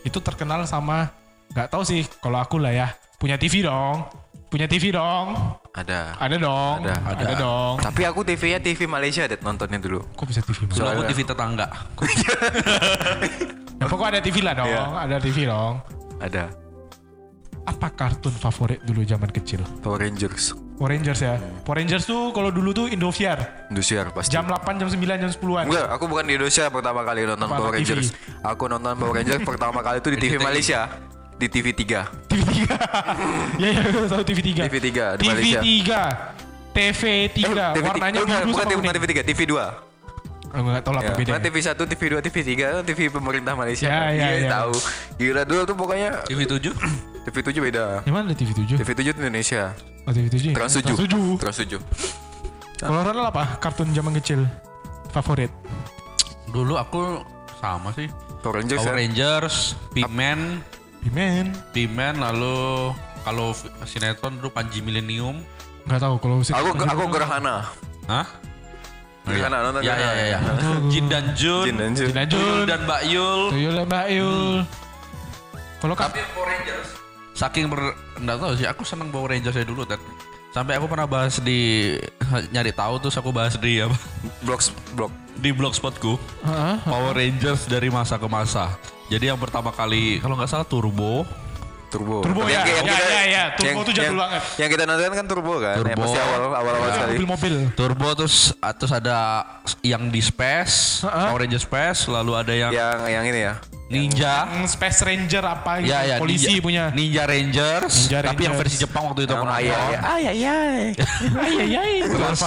S1: itu terkenal sama nggak tahu sih kalau aku lah ya punya TV dong punya TV dong
S2: Ada.
S1: ada dong
S2: Ada.
S1: ada, dong
S2: Tapi aku TV-nya TV Malaysia deh nontonnya dulu.
S1: kok bisa TV
S3: aku
S2: Soalnya-
S3: TV tetangga.
S1: ya pokoknya ada TV lah dong
S2: Iya.
S1: ada TV dong
S2: Ada.
S1: apa kartun favorit dulu zaman kecil
S2: Power Rangers.
S1: Power Rangers ya Power Rangers tuh kalau dulu tuh Indosiar
S2: Indosiar pasti.
S1: jam 8 jam 9 jam 10-an
S2: Enggak, aku bukan di Indonesia pertama kali nonton
S1: Apa,
S2: Power
S1: TV?
S2: Rangers. Aku nonton Power Rangers pertama kali itu di TV. Malaysia. Di TV 3.
S1: TV 3 ya ya tahu TV 3
S2: TV 3 di
S1: TV
S2: Malaysia.
S1: 3 TV 3
S2: TV
S1: warnanya
S2: oh,
S1: biru
S2: bukan
S1: sama
S2: TV, bukan
S1: kuning
S2: TV 3, TV 2.
S1: Aku nggak tahu lah apa
S2: Ya,
S1: bedanya
S2: kan TV 1, TV 2, TV 3 kan TV pemerintah Malaysia.
S1: Ya,
S2: kan.
S1: ya,
S2: Iya,
S1: ya.
S2: tahu. Gila dulu tuh pokoknya
S3: TV 7.
S2: TV 7 beda.
S1: Gimana ada TV 7?
S2: TV 7 itu Indonesia.
S1: Oh, TV 7
S2: Trans 7.
S1: Trans 7
S2: Trans 7.
S1: Kalau Ronald apa? Kartun zaman kecil favorit?
S3: Dulu aku sama sih.
S2: Power Rangers.
S3: Power
S2: kan?
S3: Rangers, P-Man,
S1: Pimen
S3: P-Man lalu kalau sinetron dulu Panji Millennium.
S1: Nggak tahu kalau
S2: Aku aku Gerhana.
S3: Hah?
S2: Gerhana nonton
S3: Ya ya
S2: Gerhana.
S3: ya ya. Jin dan Jun,
S2: Jin dan Jun.
S1: Jin dan
S3: Tuyul
S1: Jun
S3: dan Mbak Yul.
S1: Tuyul dan Mbak Yul Kalau kak
S3: Tapi Power Rangers saking ber enggak tahu sih aku seneng Power Rangers saya dulu dan sampai aku pernah bahas di nyari tahu terus aku bahas di apa
S2: Blocks blok.
S3: di blogspotku
S1: Heeh.
S3: Power Rangers dari masa ke masa. Jadi yang pertama kali kalau nggak salah Turbo,
S2: Turbo.
S1: Turbo ya,
S2: yang- yang
S1: ya,
S2: kita-
S1: ya, ya. Turbo
S2: yang-
S1: tuh jadul
S2: yang-
S1: banget.
S2: Yang kita nonton kan Turbo kan. Yang
S3: Turbo.
S2: pasti awal awal awal sekali.
S1: Mobil-mobil
S3: Turbo terus terus ada yang di Space,
S1: Heeh.
S3: Power Rangers Space, lalu ada yang
S2: Yang yang ini ya.
S3: Ninja.
S1: Yang Space Ranger apa gitu
S3: Ya ya
S1: Polisi
S3: Ninja,
S1: punya
S3: Ninja Rangers,
S1: Ninja
S3: tapi yang
S1: Rangers.
S3: versi Jepang waktu itu aku nonton.
S2: ayah ya. Ay ay ay.
S1: Ay ay ay
S3: Terus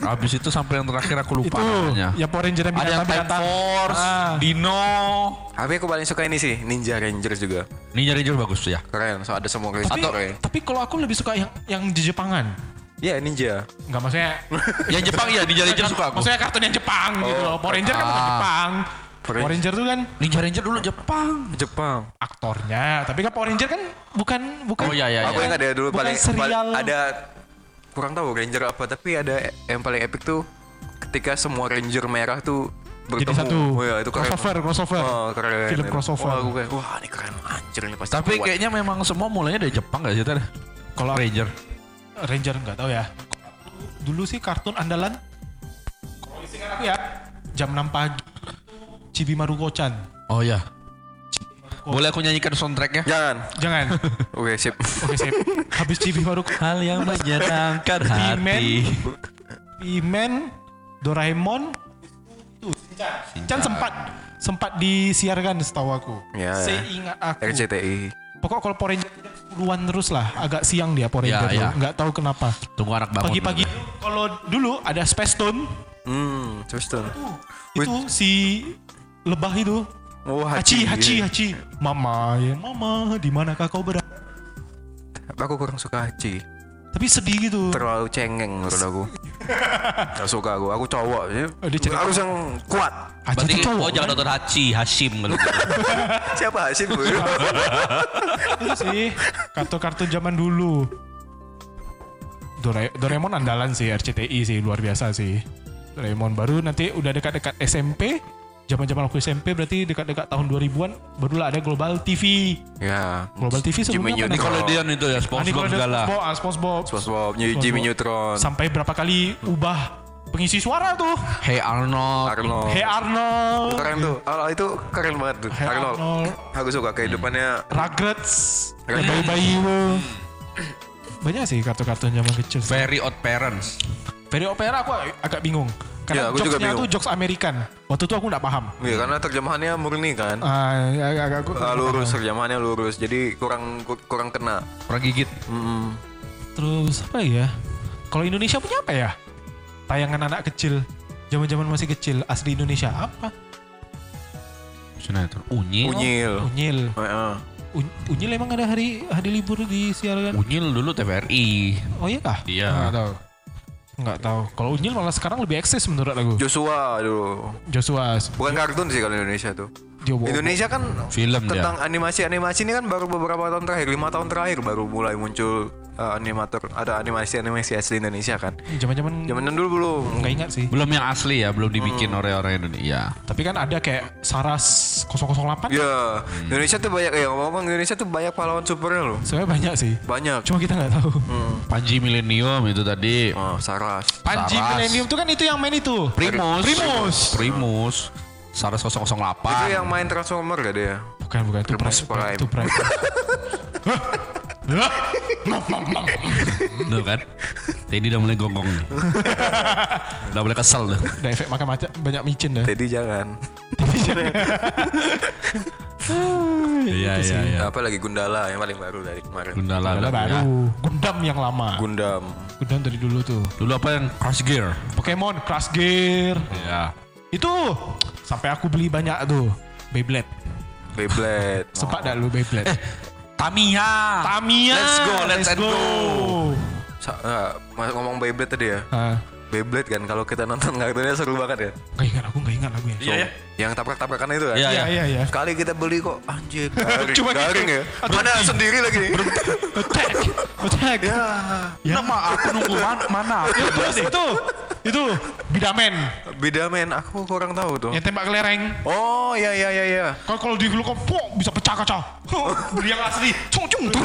S3: habis itu sampai yang terakhir aku lupa
S1: Itu
S3: namanya.
S1: Ya Power Ranger yang
S3: Ada yang Time Force,
S1: Ah.
S3: Dino.
S2: Tapi aku paling suka ini sih Ninja Rangers juga.
S3: Ninja Rangers bagus ya.
S2: Keren. So ada semua
S1: tapi,
S2: Ranger keren.
S1: tapi kalau aku lebih suka yang yang di Jepangan
S2: Iya Ninja.
S1: Enggak maksudnya
S3: Yang Jepang ya Ninja Rangers suka aku.
S1: Maksudnya kartun yang Jepang gitu
S2: Oh.
S1: loh Power Ranger kan bukan
S3: Ah.
S1: Jepang
S2: Power
S1: Ranger tuh kan
S3: Ninja Ranger dulu Jepang.
S2: Jepang.
S1: aktornya Tapi kan Power Ranger kan bukan bukan
S3: Oh iya iya
S2: Aku
S3: iya.
S2: ingat ya dulu
S1: Bukan
S2: paling,
S1: serial.
S2: ada kurang tahu Ranger apa tapi ada yang paling epic tuh ketika semua Ranger merah tuh bertemu.
S1: Jadi satu
S2: Oh, iya, itu keren.
S1: Crossover Crossover
S2: Oh, keren.
S1: Film crossover.
S2: Wah, wah ini keren anjir ini pasti.
S3: Tapi
S2: kuat.
S3: kayaknya memang semua mulainya dari Jepang gak sih Ter?
S1: Kalau
S3: Ranger.
S1: Ranger nggak tahu ya. Dulu sih kartun andalan. Kalau aku ya jam 6 pagi. Chibi Maruko-chan.
S3: Oh ya. Boleh aku nyanyikan soundtracknya?
S2: Jangan.
S1: Jangan.
S2: Oke, sip.
S1: Oke sip. Habis Chibi Maruko.
S3: Hal yang menyenangkan hati.
S1: Iman, Doraemon, tuh Shinchan. Chan sempat sempat disiarkan setahu aku.
S2: Ya, ya.
S1: Seingat aku.
S2: RCTI.
S1: Pokok kalau Power Ranger puluhan terus lah, agak siang dia Power
S3: Ya,
S1: Ranger tuh.
S3: ya.
S1: Nggak tahu kenapa.
S3: Tunggu anak bangun.
S1: Pagi-pagi kalau dulu ada Space Tune,
S2: Hmm, terus tuh.
S1: itu si lebah itu
S2: Oh,
S1: Hachi, Hachi,
S2: iya.
S1: Hachi. Mama, ya Mama, di manakah kau berada?
S2: Aku kurang suka Hachi.
S1: Tapi sedih gitu.
S2: Terlalu cengeng menurut aku. Gak suka aku. Aku cowok. ya.
S1: Oh, dia
S2: Harus yang kuat.
S1: Hachi
S3: Berarti
S1: cowok.
S3: oh jangan nonton Hachi, Hashim kalau gitu.
S2: Siapa Hashim?
S1: Itu sih kartun-kartun zaman dulu. Dora- Doraemon andalan sih RCTI sih luar biasa sih. Doraemon baru nanti udah dekat-dekat SMP. Zaman-zaman aku SMP berarti dekat-dekat tahun 2000-an barulah ada Global TV.
S2: ya.
S1: Global TV
S2: Jimmy
S1: sebelumnya
S2: Neutron.
S1: mana?
S3: Nickelodeon itu ya,
S1: Ah,
S3: SpongeBob
S1: Nickelodeon,
S3: segala.
S1: SpongeBob, ah, SpongeBob.
S2: SpongeBob, Jimmy. Neutron,
S1: Sampai berapa kali ubah pengisi suara tuh.
S3: Hey Arnold.
S2: Arnold.
S1: Hey Arnold.
S2: Keren tuh. Arnold itu keren banget tuh.
S1: Hey
S2: Arnold.
S1: Arnold.
S2: Aku suka kehidupannya.
S1: Rugrats. Bayi-bayi. Banyak sih kartun-kartun zaman kecil.
S3: Very Odd Parents.
S1: Very Opera aku agak bingung. Karena
S2: Ya, aku
S1: jokesnya
S2: bingung.
S1: tuh jokes Amerikan. Waktu itu aku nggak paham.
S2: Iya karena terjemahannya murni kan.
S1: Ah, agak, agak aku
S2: Ah, lurus terjemahannya lurus. Jadi kurang kur- kurang kena.
S3: Orang gigit.
S2: Mm-mm.
S1: Terus apa ya? Kalau Indonesia punya apa ya? Tayangan anak kecil. Zaman-zaman masih kecil. Asli Indonesia apa?
S3: Sinetron. Unyil.
S2: Unyil.
S1: Unyil.
S2: Heeh.
S1: Un- Unyil emang ada hari hari libur disiarkan?
S3: Unyil dulu TVRI.
S1: Oh iya kah?
S3: Iya.
S1: Tahu. Nggak tahu. Kalau Unyil malah sekarang lebih eksis menurut aku.
S2: Joshua dulu.
S1: Joshua.
S2: Bukan kartun sih kalau Indonesia tuh. Indonesia kan
S3: Film
S2: tentang animasi-animasi ini kan baru beberapa tahun terakhir, lima tahun terakhir baru mulai muncul uh, animator ada animasi-animasi asli Indonesia kan.
S1: Zaman-zaman
S2: Zaman dulu belum.
S1: nggak ingat sih.
S3: Belum yang asli ya, belum dibikin oleh orang Indonesia.
S1: Tapi kan ada kayak Saras 008.
S2: Ya, Indonesia tuh banyak ya ngomong Indonesia tuh banyak pahlawan supernya loh.
S1: Sebenarnya banyak sih.
S2: Banyak.
S1: Cuma kita nggak tahu.
S3: Panji Millennium itu tadi.
S2: Oh, Saras.
S1: Panji
S3: Saras.
S1: Millennium tuh kan itu yang main itu.
S3: Primus.
S1: Primus.
S3: Primus. Saras 008.
S2: Itu yang main Transformer gak dia?
S1: Bukan bukan itu Prime.
S2: Prime.
S1: Itu Prime.
S3: Tuh kan. Teddy udah mulai gonggong nih. udah mulai kesel tuh.
S1: Ada efek makan macam banyak micin dah.
S2: Teddy jangan.
S3: Iya
S1: Itu
S3: iya
S1: sih.
S3: iya.
S2: Apa lagi Gundala yang paling baru dari kemarin.
S3: Gundala. Ya.
S1: baru. Gundam yang lama.
S2: Gundam.
S1: Gundam dari dulu tuh.
S3: Dulu apa yang Crash Gear?
S1: Pokemon Crash Gear.
S3: Iya.
S1: Itu sampai aku beli banyak tuh. Beyblade.
S2: Beyblade.
S1: Sempat dah lu Beyblade.
S3: Tamiya.
S1: Tamiya.
S3: Let's go, let's and go.
S2: Sa- ah, mas- ngomong Beyblade tadi ya.
S1: Ah,
S2: Beyblade kan kalau kita nonton kartunnya seru banget ya.
S1: nggak ingat aku nggak ingat lagunya.
S3: Iya ya.
S2: Yang tabrak-tabrakan itu kan.
S3: Iya,
S1: Iya iya iya.
S2: Sekali kita beli kok anjir garing,
S1: Cuma gitu.
S2: garing ya. Mana sendiri lagi.
S1: Attack, attack.
S2: ya.
S1: Ya.
S3: Nama aku nunggu mana? mana?
S1: Itu terus itu itu Bidamen
S2: Beda men, aku kurang tahu tuh.
S1: yang tembak kelereng.
S2: Oh iya iya iya iya.
S1: Kalau kalau di kan pok bisa pecah kaca. Beli yang asli. Cung cung cung.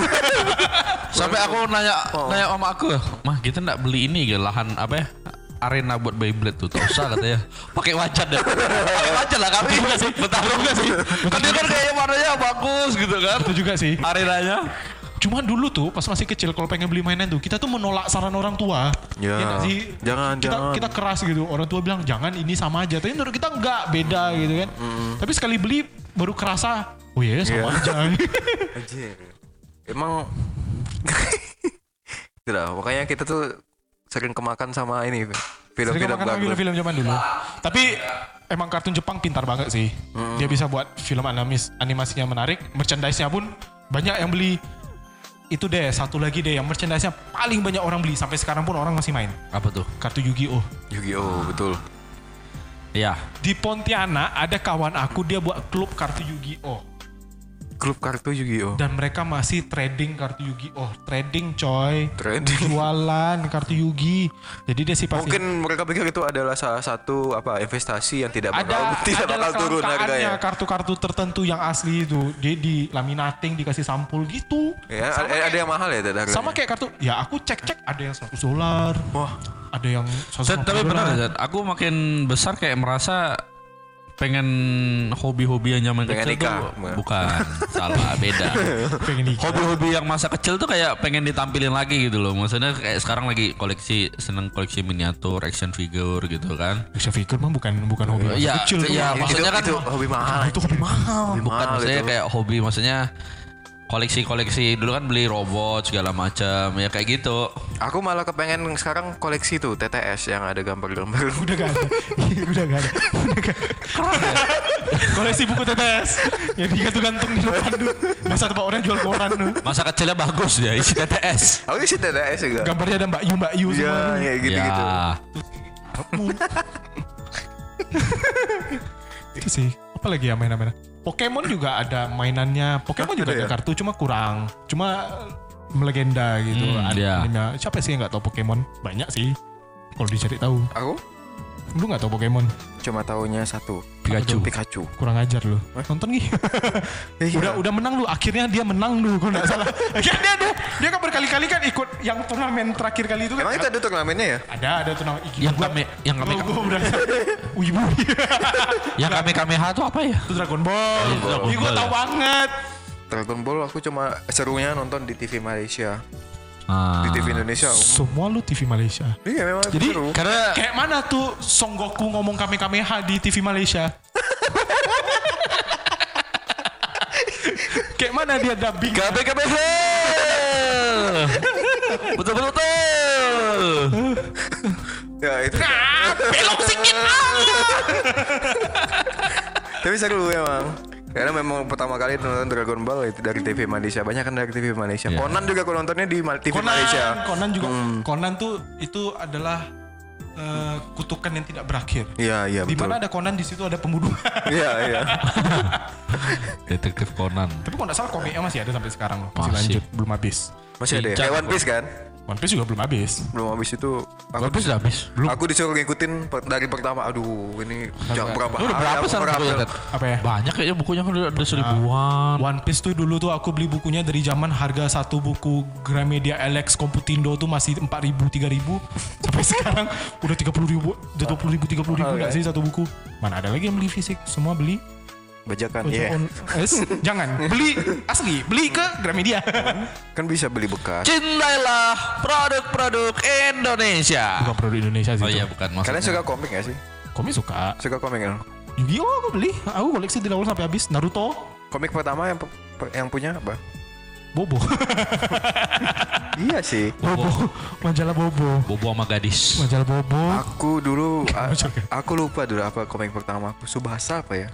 S3: Sampai aku nanya nanya sama aku, mah kita nggak beli ini ke lahan apa ya? Arena buat Beyblade tuh, tak usah katanya. Pakai wajan deh. Pakai wajan lah kami juga sih. Betul juga sih. Kan dia kan kayaknya warnanya bagus gitu kan.
S1: Itu juga sih.
S3: Arenanya.
S1: Cuma dulu tuh pas masih kecil kalau pengen beli mainan tuh kita tuh menolak saran orang tua.
S2: Ya,
S1: nggak sih?
S2: jangan,
S1: kita,
S2: jangan.
S1: Kita keras gitu. Orang tua bilang jangan ini sama aja. Tapi menurut kita enggak beda gitu kan. Tapi sekali beli baru kerasa. Oh iya sama
S2: Iya.
S1: aja.
S2: Anjir. Emang Tidak, makanya kita tuh sering kemakan sama ini
S1: Sering
S2: film-film
S1: film-film zaman dulu. Tapi emang kartun Jepang pintar banget sih. Dia bisa buat film animis, animasinya menarik, merchandise-nya pun banyak yang beli. Itu deh, satu lagi deh yang merchandise-nya paling banyak orang beli sampai sekarang pun orang masih main.
S3: Apa tuh?
S1: Kartu Yu-Gi-Oh.
S2: Yu-Gi-Oh, betul.
S3: Iya.
S1: Di Pontianak ada kawan aku dia buat klub kartu Yu-Gi-Oh
S2: Klub kartu Yu-Gi-Oh.
S1: dan mereka masih trading kartu Yu-Gi-Oh. Trading coy.
S2: Trading.
S1: Jualan kartu Yugi. Jadi dia sih pasti
S2: Mungkin mereka pikir itu adalah salah satu apa investasi yang tidak bakal
S1: ada
S2: tidak
S1: ada
S2: bakal turun harganya.
S1: kartu-kartu tertentu yang asli itu dia di laminating dikasih sampul gitu
S2: Ya,
S1: sama,
S2: ada, ada yang mahal ya harganya.
S1: sama kayak kartu ya aku cek-cek ada yang 100 dolar
S2: Wah,
S1: ada yang 150
S3: Zat, tapi benar. Aku makin besar kayak merasa pengen hobi-hobi yang zaman
S2: Pengen
S3: kecil
S2: nikah.
S3: tuh bukan salah beda
S1: pengen nikah
S3: hobi-hobi yang masa kecil tuh kayak pengen ditampilin lagi gitu loh maksudnya kayak sekarang lagi koleksi seneng koleksi miniatur action figure gitu kan
S1: bisa figure mah bukan bukan hobi masa
S3: Iya,
S1: kecil tuh.
S3: iya,
S2: itu,
S3: maksudnya kan
S2: itu hobi mahal.
S1: Ah, itu hobi mahal
S2: Hobi
S3: bukan
S2: mahal
S3: maksudnya
S2: itu.
S3: kayak hobi maksudnya koleksi-koleksi dulu kan beli robot segala macam ya kayak gitu.
S2: Aku malah kepengen sekarang koleksi tuh TTS yang ada gambar-gambar.
S1: udah gak ada. Udah gak ada. Udah gak koleksi buku TTS yang digantung-gantung di depan tuh. Masa tempat orang jual koran tuh.
S3: Masa kecilnya bagus ya isi TTS
S2: Aku sih TTS juga.
S1: gambarnya ada Mbak Yu Mbak Yu
S2: Iya,
S1: semua.
S2: ya gitu-gitu.
S3: ya.
S1: Itu sih. Apa lagi ya mainan-mainan Pokemon juga ada mainannya. Pokemon juga
S2: ada
S1: ada
S2: ya?
S1: kartu cuma kurang. Cuma melegenda gitu
S3: Hmm,
S1: Ada
S3: iya.
S1: siapa sih yang nggak tahu Pokemon? Banyak sih kalau dicari tahu.
S2: Aku
S1: lu nggak tahu Pokemon?
S2: Cuma tahunya satu.
S3: Pikachu.
S2: Pikachu.
S1: kurang ajar lu. Nonton nih
S2: Iya.
S1: udah udah menang lu. Akhirnya dia menang lu kalau nggak salah. Akhirnya dia, dia dia kan berkali-kali kan ikut yang turnamen terakhir kali itu kan.
S2: Emang itu ada turnamennya ya?
S1: ada ada turnamen. Ih,
S3: yang
S1: gua-
S3: kami yang kami
S1: gua berasa wibu
S3: yang kami kameha tuh apa ya?
S1: Itu Dragon Ball.
S3: Itu Dragon
S1: Ih, gua
S3: Ball
S1: tahu
S3: ya?
S1: banget.
S2: Dragon Ball aku cuma serunya nonton di TV Malaysia.
S3: Ah.
S2: Di TV Indonesia. aku-
S1: semua lu TV Malaysia
S2: Iya memang
S1: Jadi
S2: seru.
S3: karena
S1: Kayak mana tuh Son Goku ngomong kami kameha di TV Malaysia? Kayak mana dia dubbing?
S3: kami kameha betul betul betul
S2: Ya itu.
S1: Ah, belok sikit ah.
S2: Tapi seru emang. Karena memang pertama kali nonton Dragon Ball itu dari TV Malaysia. Banyak kan dari TV Malaysia.
S3: Iya.
S2: Conan juga aku nontonnya di TV
S1: Conan,
S2: Malaysia.
S1: Conan juga. Conan tuh itu adalah eh, kutukan yang tidak berakhir.
S2: Iya, iya
S1: Di
S2: betul.
S1: mana ada Conan di situ ada pembunuhan.
S2: Iya, iya.
S3: Detektif Conan.
S1: Tapi kalau nggak salah komiknya masih ada sampai sekarang loh. Masih,
S3: Masih.
S1: lanjut, belum habis.
S2: Masih ada ya? Kayak One Piece kan?
S1: One Piece juga belum habis.
S2: Belum habis itu aku,
S3: One Piece udah habis. Belum.
S2: aku disuruh ngikutin per- dari pertama. Aduh, ini jam berapa
S3: Lu udah berapa bukunya, Ted?
S1: Apa ya?
S3: Banyak kayaknya bukunya kan udah ada seribuan.
S1: One Piece tuh dulu tuh aku beli bukunya dari zaman harga satu buku Gramedia Alex Computindo tuh masih 4000 3000 sampai sekarang udah 30 ribu udah 20 ribu 30 ribu nggak sih satu buku mana ada lagi yang beli fisik semua beli
S2: Bajakan,
S1: Baca on- es, jangan beli asli beli ke Gramedia
S2: Kan bisa beli bekas.
S3: Cintailah produk-produk Indonesia.
S1: bukan produk Indonesia sih
S3: Oh iya bukan maksudnya.
S2: Kalian suka komik gak sih?
S1: komik suka
S2: Suka komik kan?
S1: Yu-Gi-Oh aku beli aku koleksi dari awal sampai habis Naruto
S2: Komik pertama yang pe- pe- yang punya apa?
S1: Bobo
S2: iya sih.
S1: Bobo majalah Bobo
S3: Bobo sama gadis.
S1: majalah Bobo
S2: Aku dulu a- aku lupa dulu apa komik pertama aku. Subasa apa ya?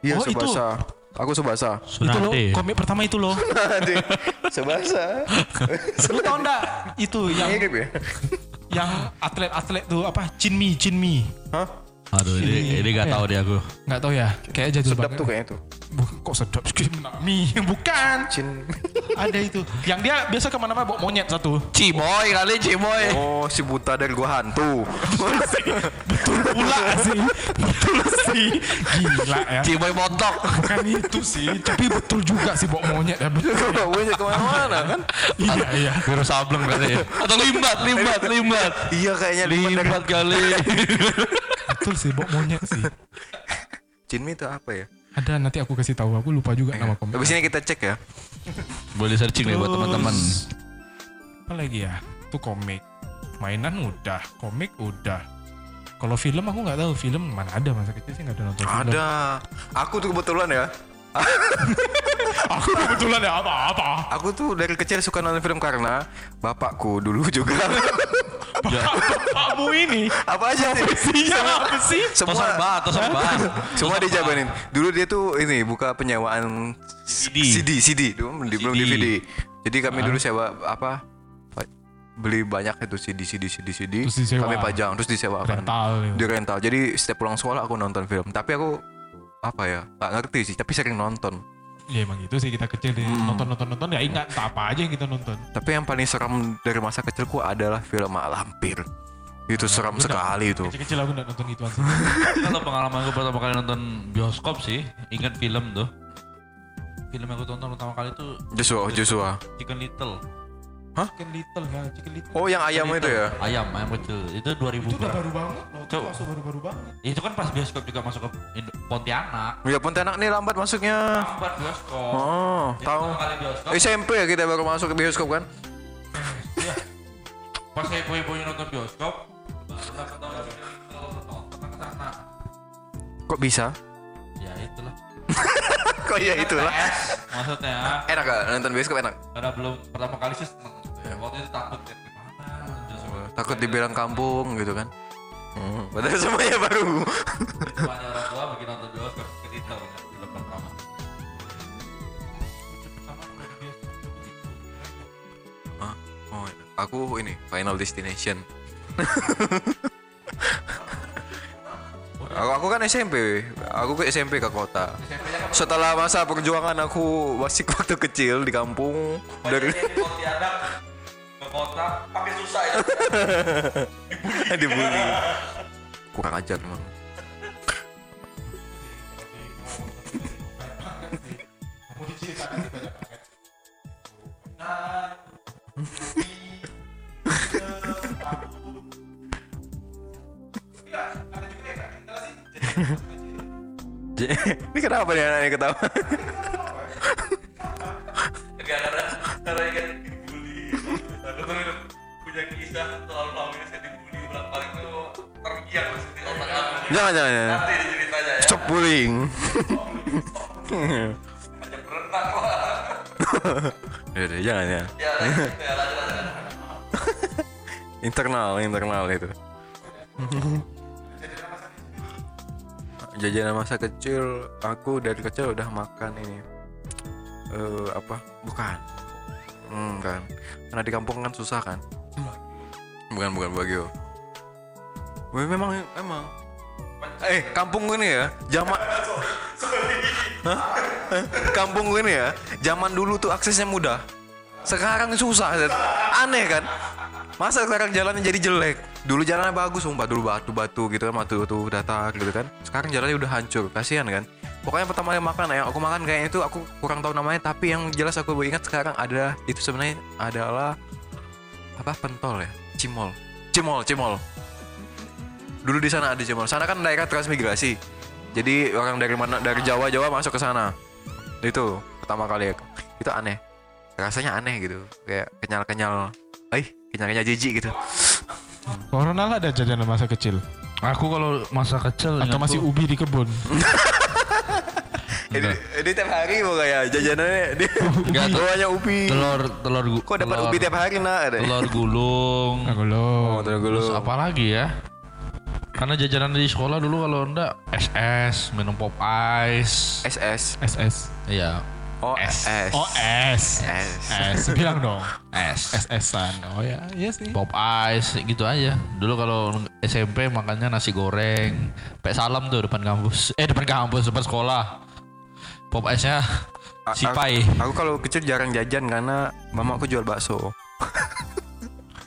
S2: Iya,
S1: Oh, itu.
S2: Subasa. Aku Subasa.
S1: itu loh
S3: Sunade.
S1: komik pertama itu loh
S2: Nanti Subasa.
S1: lu tau nggak itu yang
S2: Mirip ya?
S1: yang atlet-atlet tuh apa Chinmi Chinmi
S2: Hah?
S3: Aduh ini ini gak
S1: Iya.
S3: tahu deh aku.
S1: nggak tahu ya kayak jadul
S2: Sedap
S1: banget
S2: tuh kayaknya tuh.
S1: Kok sedap sih mie bukan
S2: Cin.
S1: ada itu yang dia biasa ke mana-mana bawa monyet satu
S3: Cimoy kali Cimoy.
S2: Oh, si buta dari gua hantu.
S1: betul pula sih betul sih gila ya
S3: Cimoy montok.
S1: bukan itu sih tapi betul juga sih bawa monyet ya betul
S2: Bawanya ke mana-mana kan?
S1: iya iya
S3: Biru sableng kali ya. Atau limbat, limbat, limbat.
S2: Iya kayaknya lima dari
S3: Limbat kali.
S1: betul sih bawa monyet sih
S2: Jinmi itu apa ya?
S1: ada nanti aku kasih tahu aku lupa juga nama komik
S2: Habis ini kita cek ya.
S3: Boleh searching deh buat
S1: Terus,
S3: teman-teman.
S1: apa lagi ya itu komik mainan udah komik udah kalau film aku nggak tahu film mana ada masa kecil sih nggak ada nonton film
S2: Ada. Aku tuh kebetulan ya.
S1: aku kebetulan ya apa-apa
S2: Aku tuh dari kecil suka nonton film karena bapakku dulu juga.
S1: kamu ini
S2: apa aja sih?
S1: Apa sih
S2: Semua
S3: banget, tosan banget.
S2: semua dijabanin. Dulu dia tuh ini buka penyewaan
S3: CD.
S2: CD, CD, belum belum
S3: CD.
S2: DVD. Jadi kami dulu sewa apa? pa- Beli banyak itu CD, CD, CD, CD.
S1: Terus disewa.
S2: Kami pajang, terus disewakan.
S1: rental gitu.
S2: Di rental. Jadi setiap pulang sekolah aku nonton film. Tapi aku apa ya? Gak ngerti sih. Tapi sering nonton.
S1: Ya emang gitu sih kita kecil deh nonton nonton nonton ya ingat entah apa aja yang kita nonton
S2: Tapi yang paling seram dari masa kecilku adalah film Lampir. Itu seram
S1: Aku nggak-
S2: sekali itu.
S1: kecil kecil aku nggak nonton gituan sih
S3: Kalau pengalaman gue pertama kali nonton bioskop sih, ingat film tuh. Film yang gue tonton pertama kali tuh
S2: Joshua, Joshua.
S3: Chicken Little.
S1: Chicken little ya chicken little
S2: Oh, yang ayam itu ya?
S3: Ayam, ayam kecil. Itu 2000
S1: itu udah baru banget loh itu masuk baru baru banget
S3: Itu kan pas bioskop juga masuk ke Pontianak.
S2: Ya Pontianak nih lambat masuknya.
S3: Lambat bioskop.
S2: Oh,
S3: Itu
S2: tahu.
S3: pertama kali bioskop.
S2: SMP ya kita baru masuk ke bioskop kan?
S3: Iya. Pas saya ibu-ibunya nonton bioskop, baru.
S2: Kok bisa?
S3: Ya itulah.
S2: Kok ya itulah.
S3: Maksudnya
S2: Enak gak nonton bioskop enak?
S3: karena belum pertama kali sih seneng takut ya gimana.
S2: Takut dibilang kampung gitu kan? Hmm, padahal semuanya baru.
S3: Itu hanya orang tua bikin nonton bioskop ke Little ya, film pertama. Pertama aku
S2: oh, ini Final Destination. aku, aku kan SMP, aku ke SMP ke kota. Setelah masa perjuangan aku masih waktu kecil di kampung Dari dibully. Kurang ajar emang. Ini kenapa nih anaknya ketawa? Jangan.
S3: Nanti ceritanya ya.
S2: Stop bullying.
S3: Hanya berenang lah.
S2: Ya udah jangan ya.
S3: Ya, lanjut, ya lanjut, lanjut.
S2: Internal, internal itu. Jajanan masa kecil, aku dari kecil udah makan ini. Eh apa? Bukan. Hmm, kan. Karena di kampung kan susah kan. Bukan bukan bagio. Memang emang. Eh, kampung gue nih ya, zaman? Hah? Kampung gue nih ya, zaman dulu tuh aksesnya mudah. Sekarang susah, aneh kan? Masa sekarang jalannya jadi jelek? Dulu jalannya bagus, sumpah dulu batu-batu gitu kan, batu-batu datar gitu kan. Sekarang jalannya udah hancur, kasihan kan? Pokoknya pertama kali makan ya, aku makan kayaknya itu aku kurang tahu namanya, tapi yang jelas aku ingat sekarang ada itu sebenarnya adalah apa pentol ya, cimol, cimol, cimol. Dulu di sana ada cimol. Sana kan daerah transmigrasi. Jadi orang dari mana dari Jawa Jawa masuk ke sana. Itu pertama kali itu aneh. Rasanya aneh gitu. Kayak kenyal-kenyal. Eh, kenyal-kenyal jijik gitu.
S1: Corona lah ada jajanan masa kecil.
S3: Aku kalau masa kecil
S1: Atau masih ubi di kebun.
S2: Ini, ini tiap hari mau kayak jajanannya dia
S3: Enggak, tuh.
S2: ubi.
S3: telur telur
S2: Kok dapat ubi tiap hari nak? Ada.
S3: telur gulung
S1: lo.
S2: Oh, telur gulung.
S3: terus apa lagi ya karena jajanan di sekolah dulu kalau enggak SS minum pop ice
S2: SS.
S1: SS.
S3: iya
S2: Oh,
S3: S.
S2: S.
S1: Oh S.
S2: S.
S1: S. Bilang dong.
S3: S
S1: SS-an. Oh ya, iya sih.
S3: pop ice gitu aja dulu kalau SMP makannya nasi goreng Pek salam tuh depan kampus eh depan kampus depan sekolah pop ice nya
S2: A-
S3: sipai
S2: Aku, aku kalau kecil jarang jajan karena mamaku jual bakso.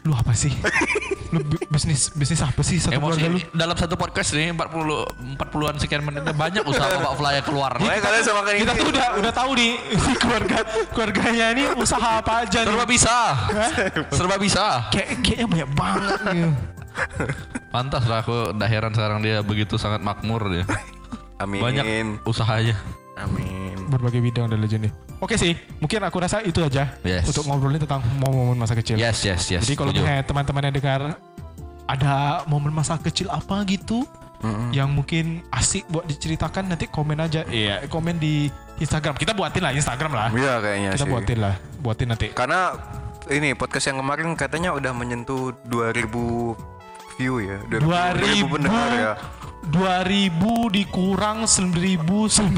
S1: Lu apa sih? Lu bi- bisnis bisnis apa sih satu
S3: Emosi
S1: keluarga lu?
S3: dalam satu podcast nih 40 40-an sekian menit banyak usaha Bapak Flyer keluar.
S2: Makanya kalian sama kan
S1: Kita tuh udah udah tahu nih keluarga keluarganya ini usaha apa aja
S3: Serba
S1: nih.
S3: bisa. Serba bisa.
S1: Kayak kayaknya banyak banget nih.
S3: Pantas lah aku heran sekarang dia begitu sangat makmur dia.
S2: Amin.
S3: Banyak usahanya.
S2: Amin.
S1: Berbagai bidang dan legend nih. Oke sih, mungkin aku rasa itu aja
S3: Yes.
S1: untuk ngobrolin tentang momen masa kecil.
S3: Yes, yes, yes.
S1: Jadi kalau misalnya teman-teman yang dengar ada momen masa kecil apa gitu yang mungkin asik buat diceritakan nanti komen aja. Iya, komen di Instagram. Kita buatin lah Instagram lah.
S2: Iya kayaknya
S1: Kita
S2: sih.
S1: buatin lah, buatin nanti.
S2: Karena ini podcast yang kemarin katanya udah menyentuh 2000 view ya.
S1: 2000
S2: pendengar ya.
S1: 2000 dikurang 1960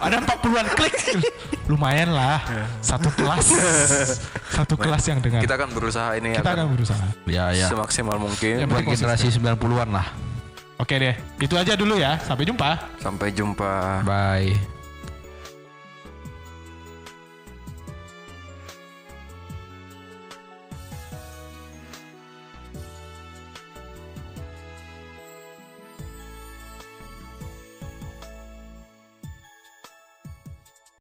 S1: ada 40-an klik lumayan lah satu kelas satu kelas yang dengar
S2: Kita akan berusaha ini
S1: kita akan
S2: akan
S1: berusaha
S3: Ya, ya.
S2: semaksimal mungkin.
S1: Yang
S3: Buat generasi 90-an lah.
S1: oke deh itu aja dulu ya sampai jumpa
S2: Sampai jumpa.
S3: Bye.